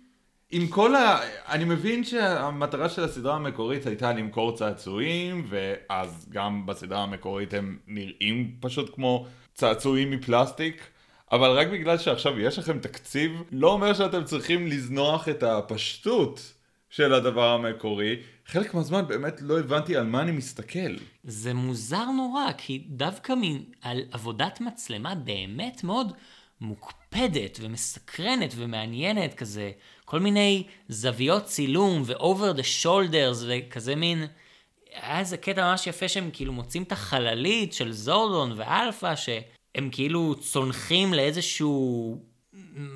עם כל ה... אני מבין שהמטרה של הסדרה המקורית הייתה למכור צעצועים, ואז גם בסדרה המקורית הם נראים פשוט כמו צעצועים מפלסטיק. אבל רק בגלל שעכשיו יש לכם תקציב, לא אומר שאתם צריכים לזנוח את הפשטות של הדבר המקורי. חלק מהזמן באמת לא הבנתי על מה אני מסתכל. זה מוזר נורא, כי דווקא על עבודת מצלמה באמת מאוד מוקפדת ומסקרנת ומעניינת, כזה כל מיני זוויות צילום ו-over the shoulders וכזה מין... היה איזה קטע ממש יפה שהם כאילו מוצאים את החללית של זורדון ואלפא, ש... הם כאילו צונחים לאיזשהו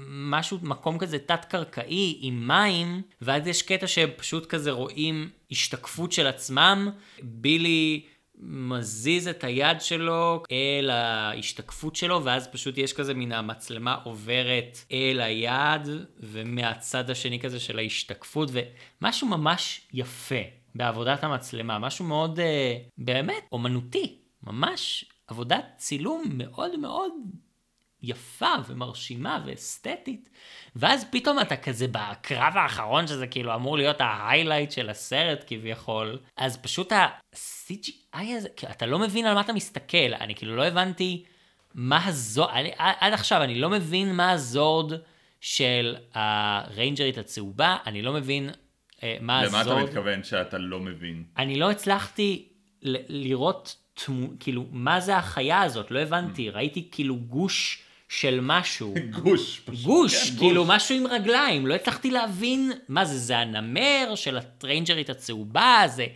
משהו, מקום כזה תת-קרקעי עם מים, ואז יש קטע שהם פשוט כזה רואים השתקפות של עצמם. בילי מזיז את היד שלו אל ההשתקפות שלו, ואז פשוט יש כזה מן המצלמה עוברת אל היד, ומהצד השני כזה של ההשתקפות, ומשהו ממש יפה בעבודת המצלמה, משהו מאוד אה, באמת אומנותי, ממש עבודת צילום מאוד מאוד יפה ומרשימה ואסתטית, ואז פתאום אתה כזה בקרב האחרון שזה כאילו אמור להיות ההיילייט של הסרט כביכול, אז פשוט ה-CGI הזה, אתה לא מבין על מה אתה מסתכל, אני כאילו לא הבנתי מה הזורד, עד עכשיו אני לא מבין מה הזורד של הריינג'רית הצהובה, אני לא מבין אה, מה למה הזורד. למה אתה מתכוון שאתה לא מבין? אני לא הצלחתי לראות תמו, כאילו, מה זה החיה הזאת? לא הבנתי, ראיתי כאילו גוש של משהו. גוש. פשוט. גוש, כן, כאילו גוש. משהו עם רגליים, לא הצלחתי להבין מה זה, זה הנמר של הריינג'רית הצהובה, זה,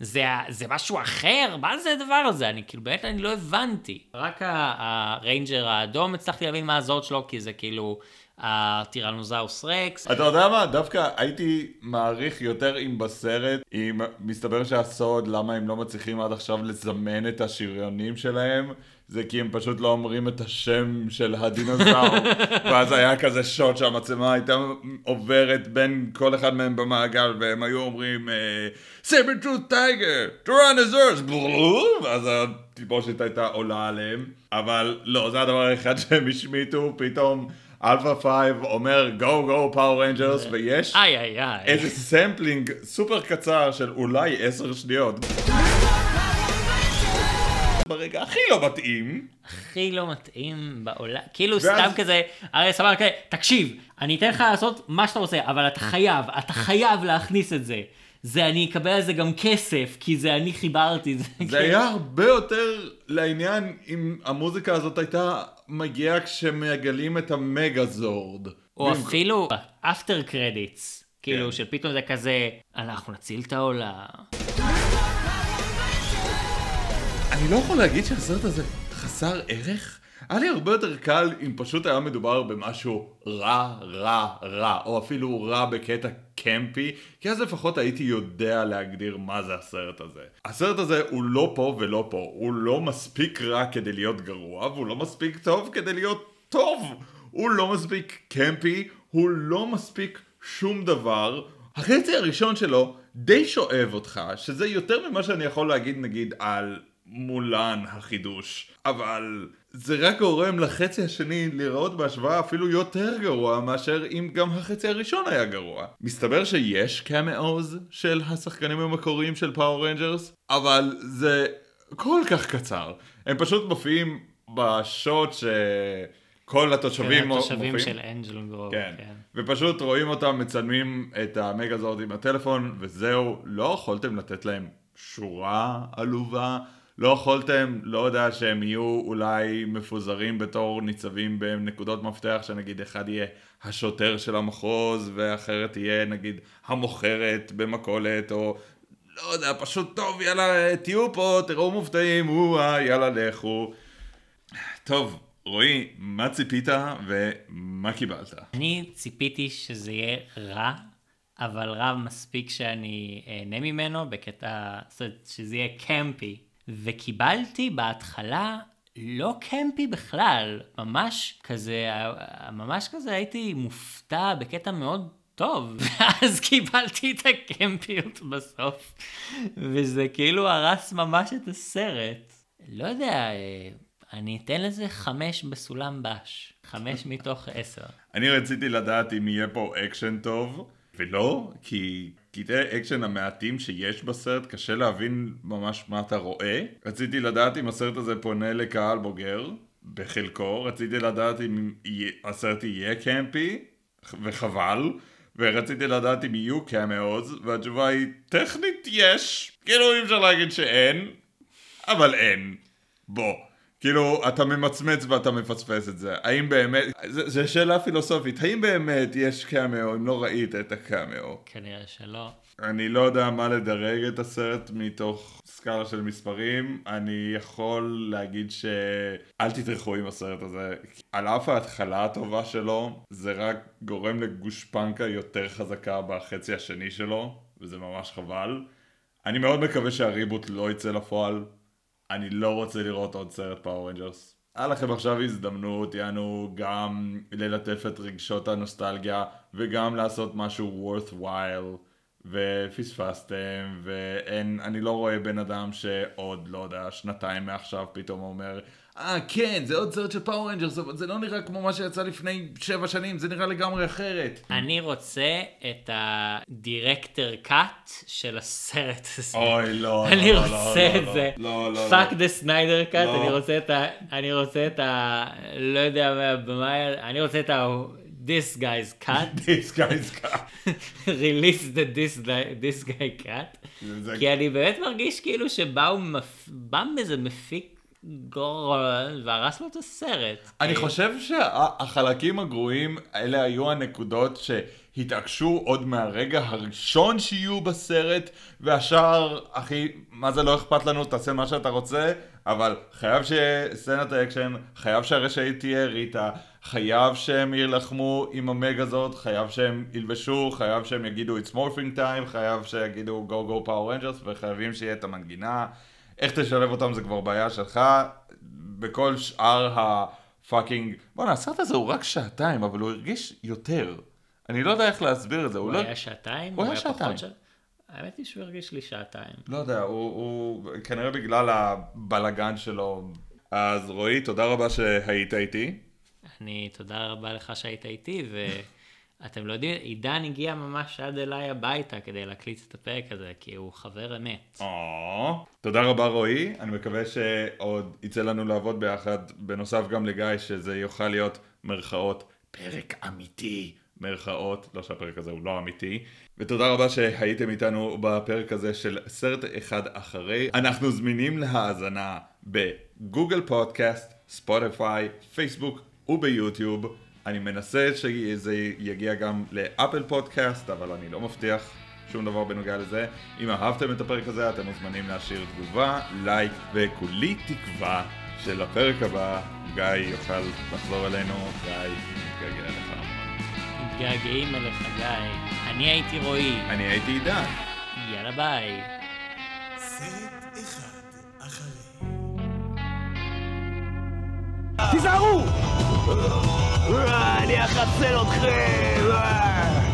זה, זה משהו אחר, מה זה הדבר הזה? אני כאילו, באמת אני לא הבנתי. רק ה Ranger האדום הצלחתי להבין מה הזורד שלו, כי זה כאילו... הטירנוזאורוס רקס. אתה יודע מה? דווקא הייתי מעריך יותר אם בסרט, אם מסתבר שהסוד, למה הם לא מצליחים עד עכשיו לזמן את השריונים שלהם, זה כי הם פשוט לא אומרים את השם של הדינוזאור. ואז היה כזה שוט שהמצלמה הייתה עוברת בין כל אחד מהם במעגל, והם היו אומרים, saber-tooth tiger, Tyrannosaurus, ואז התלבושת הייתה עולה עליהם. אבל לא, זה הדבר היחיד שהם השמיטו, פתאום... Alpha Five אומר go go Power Rangers ויש ay ay ay. איזה sampling סופר קצר של אולי עשר שניות. ברגע הכי לא מתאים. הכי לא מתאים בעולם. כאילו סתם כזה הרי סבבה תקשיב אני אתן לך לעשות מה שאתה רוצה אבל אתה חייב אתה חייב להכניס את זה זה אני אקבל על זה גם כסף, כי זה אני חיברתי. זה, זה היה הרבה יותר לעניין אם המוזיקה הזאת הייתה מגיע כשמגלים את המגזורד. או במק- אפילו אפטר קרדיטס, כאילו כן. שפתאום זה כזה, אנחנו נציל את העולם. אני לא יכול להגיד שהסרט הזה חסר ערך? היה לי הרבה יותר קל אם פשוט היה מדובר במשהו רע, רע, רע, או אפילו רע בקטע קמפי, כי אז לפחות הייתי יודע להגדיר מה זה הסרט הזה. הסרט הזה הוא לא פה ולא פה, הוא לא מספיק רע כדי להיות גרוע, והוא לא מספיק טוב כדי להיות טוב. הוא לא מספיק campy, הוא לא מספיק שום דבר. החצי הראשון שלו די שואב אותך, שזה יותר ממה שאני יכול להגיד נגיד על מולן החידוש, אבל זה רק גורם לחצי השני להיראות בהשוואה אפילו יותר גרוע מאשר אם גם החצי הראשון היה גרוע. מסתבר שיש cameos של השחקנים המקוריים של Power Rangers, אבל זה כל כך קצר. הם פשוט מופיעים בשוט שכל התושבים כן, התושבים מופיעים. של אנג'ל גרוב, כן. כן. ופשוט רואים אותם מצלמים את המגזורד עם הטלפון, וזהו, לא יכולתם לתת להם שורה עלובה, לא יכולתם, לא יודע שהם יהיו אולי מפוזרים בתור ניצבים בנקודות מפתח, שנגיד אחד יהיה השוטר של המחוז, ואחרת תהיה נגיד המוכרת במכולת, או לא יודע, פשוט טוב, יאללה, תהיו פה, תראו מופתעים, או-אה, יאללה, לכו. טוב, רועי, מה ציפית ומה קיבלת? אני ציפיתי שזה יהיה רע, אבל רע מספיק שאני אהנה ממנו בקטע, זאת אומרת, שזה יהיה קמפי. וקיבלתי בהתחלה לא קמפי בכלל, ממש כזה, ממש כזה הייתי מופתע בקטע מאוד טוב, ואז קיבלתי את הקמפיות בסוף, וזה כאילו הרס ממש את הסרט. לא יודע, אני אתן לזה חמש בסולם בש, חמש מתוך עשר. אני רציתי לדעת אם יהיה פה אקשן טוב, ולא, כי קטעי אקשן המעטים שיש בסרט קשה להבין ממש מה אתה רואה. רציתי לדעת אם הסרט הזה פונה לקהל בוגר, בחלקו, רציתי לדעת אם הסרט יהיה קמפי, וחבל, ורציתי לדעת אם יהיו קאמאוז, והתשובה היא, טכנית יש, כאילו אי אפשר להגיד שאין, אבל אין. בוא. כאילו, אתה ממצמץ ואתה מפספס את זה. האם באמת, זו שאלה פילוסופית, האם באמת יש קאמאו אם לא ראית את הקאמאו? כנראה שלא. אני לא יודע מה לדרג את הסרט מתוך סקאלה של מספרים, אני יכול להגיד ש... אל תטרחו עם הסרט הזה. על אף ההתחלה הטובה שלו, זה רק גורם לגושפנקה יותר חזקה בחצי השני שלו, וזה ממש חבל. אני מאוד מקווה שה reboot לא יצא לפועל. אני לא רוצה לראות עוד סרט Power Rangers. היה לכם עכשיו הזדמנות, יענו, גם ללטף את רגשות הנוסטלגיה, וגם לעשות משהו worthwhile, ופספסתם, ואין, אני לא רואה בן אדם שעוד, לא יודע, שנתיים מעכשיו פתאום אומר, אה, כן, זה עוד סרט של Power Rangers, אבל זה לא נראה כמו מה שיצא לפני שבע שנים, זה נראה לגמרי אחרת. אני רוצה את ה director's cut של הסרט הזה. אוי, לא, אני לא, לא, רוצה לא, את לא, זה. לא, לא, fuck לא. the Snyder cut, לא. אני רוצה את ה... אני רוצה את ה... לא יודע מה... במה... אני רוצה את ה... This guy's cut, This guy's cut. release the this, this guy cut, כי אני באמת מרגיש כאילו שבאו, מפ... בא איזה מפיק והרס לו את הסרט. אני כאילו, חושב שהחלקים הגרועים אלה היו הנקודות שהתעקשו עוד מהרגע הראשון שיהיו בסרט והשאר, אחי, מה זה לא אכפת לנו, תעשה מה שאתה רוצה, אבל חייב שיהיה סצנת האקשן, חייב שהרשעית תהיה ריטה, חייב שהם יילחמו עם ה Megazord, חייב שהם ילבשו, חייב שהם יגידו it's morphing time, חייב שיגידו go go Power Rangers וחייבים שיהיה את המנגינה. איך תשלב אותם זה כבר בעיה שלך. בכל שאר הפאקינג... בואנה, הסרט הזה הוא רק שעתיים, אבל הוא הרגיש יותר. אני לא יודע איך להסביר את זה, הוא הוא לא... היה שעתיים? הוא היה שעתיים. שע- האמת היא שהוא הרגיש לי שעתיים. לא יודע, הוא, הוא כנראה בגלל הבלגן שלו. אז רועי, תודה רבה שהיית איתי. אני, תודה רבה לך שהיית איתי, ואתם לא יודעים, עידן הגיע ממש עד אליי הביתה כדי להקליט את הפרק הזה, כי הוא חבר אמת. תודה רבה רועי, אני מקווה שעוד יצא לנו לעבוד ביחד, בנוסף גם לגיא, שזה יוכל להיות מרכאות פרק אמיתי. מרכאות, לא שהפרק הזה הוא לא אמיתי. ותודה רבה שהייתם איתנו בפרק הזה של סרט אחד אחרי. אנחנו זמינים להאזנה בגוגל פודקאסט, ספוטיפיי, פייסבוק וביוטיוב. אני מנסה שזה יגיע גם לאפל פודקאסט, אבל אני לא מבטיח שום דבר בנוגע לזה. אם אהבתם את הפרק הזה, אתם מוזמנים להשאיר תגובה, לייק, וכולי תקווה שלפרק הבא גיא יוכל לחזור אלינו. גיא, מתגעגע אליך המון. מתגעגעים אליך, גיא. אני הייתי רועי. אני הייתי עידן. יאללה ביי. סרט אחד אחרי. תיזהרו! אני אחסל אתכם!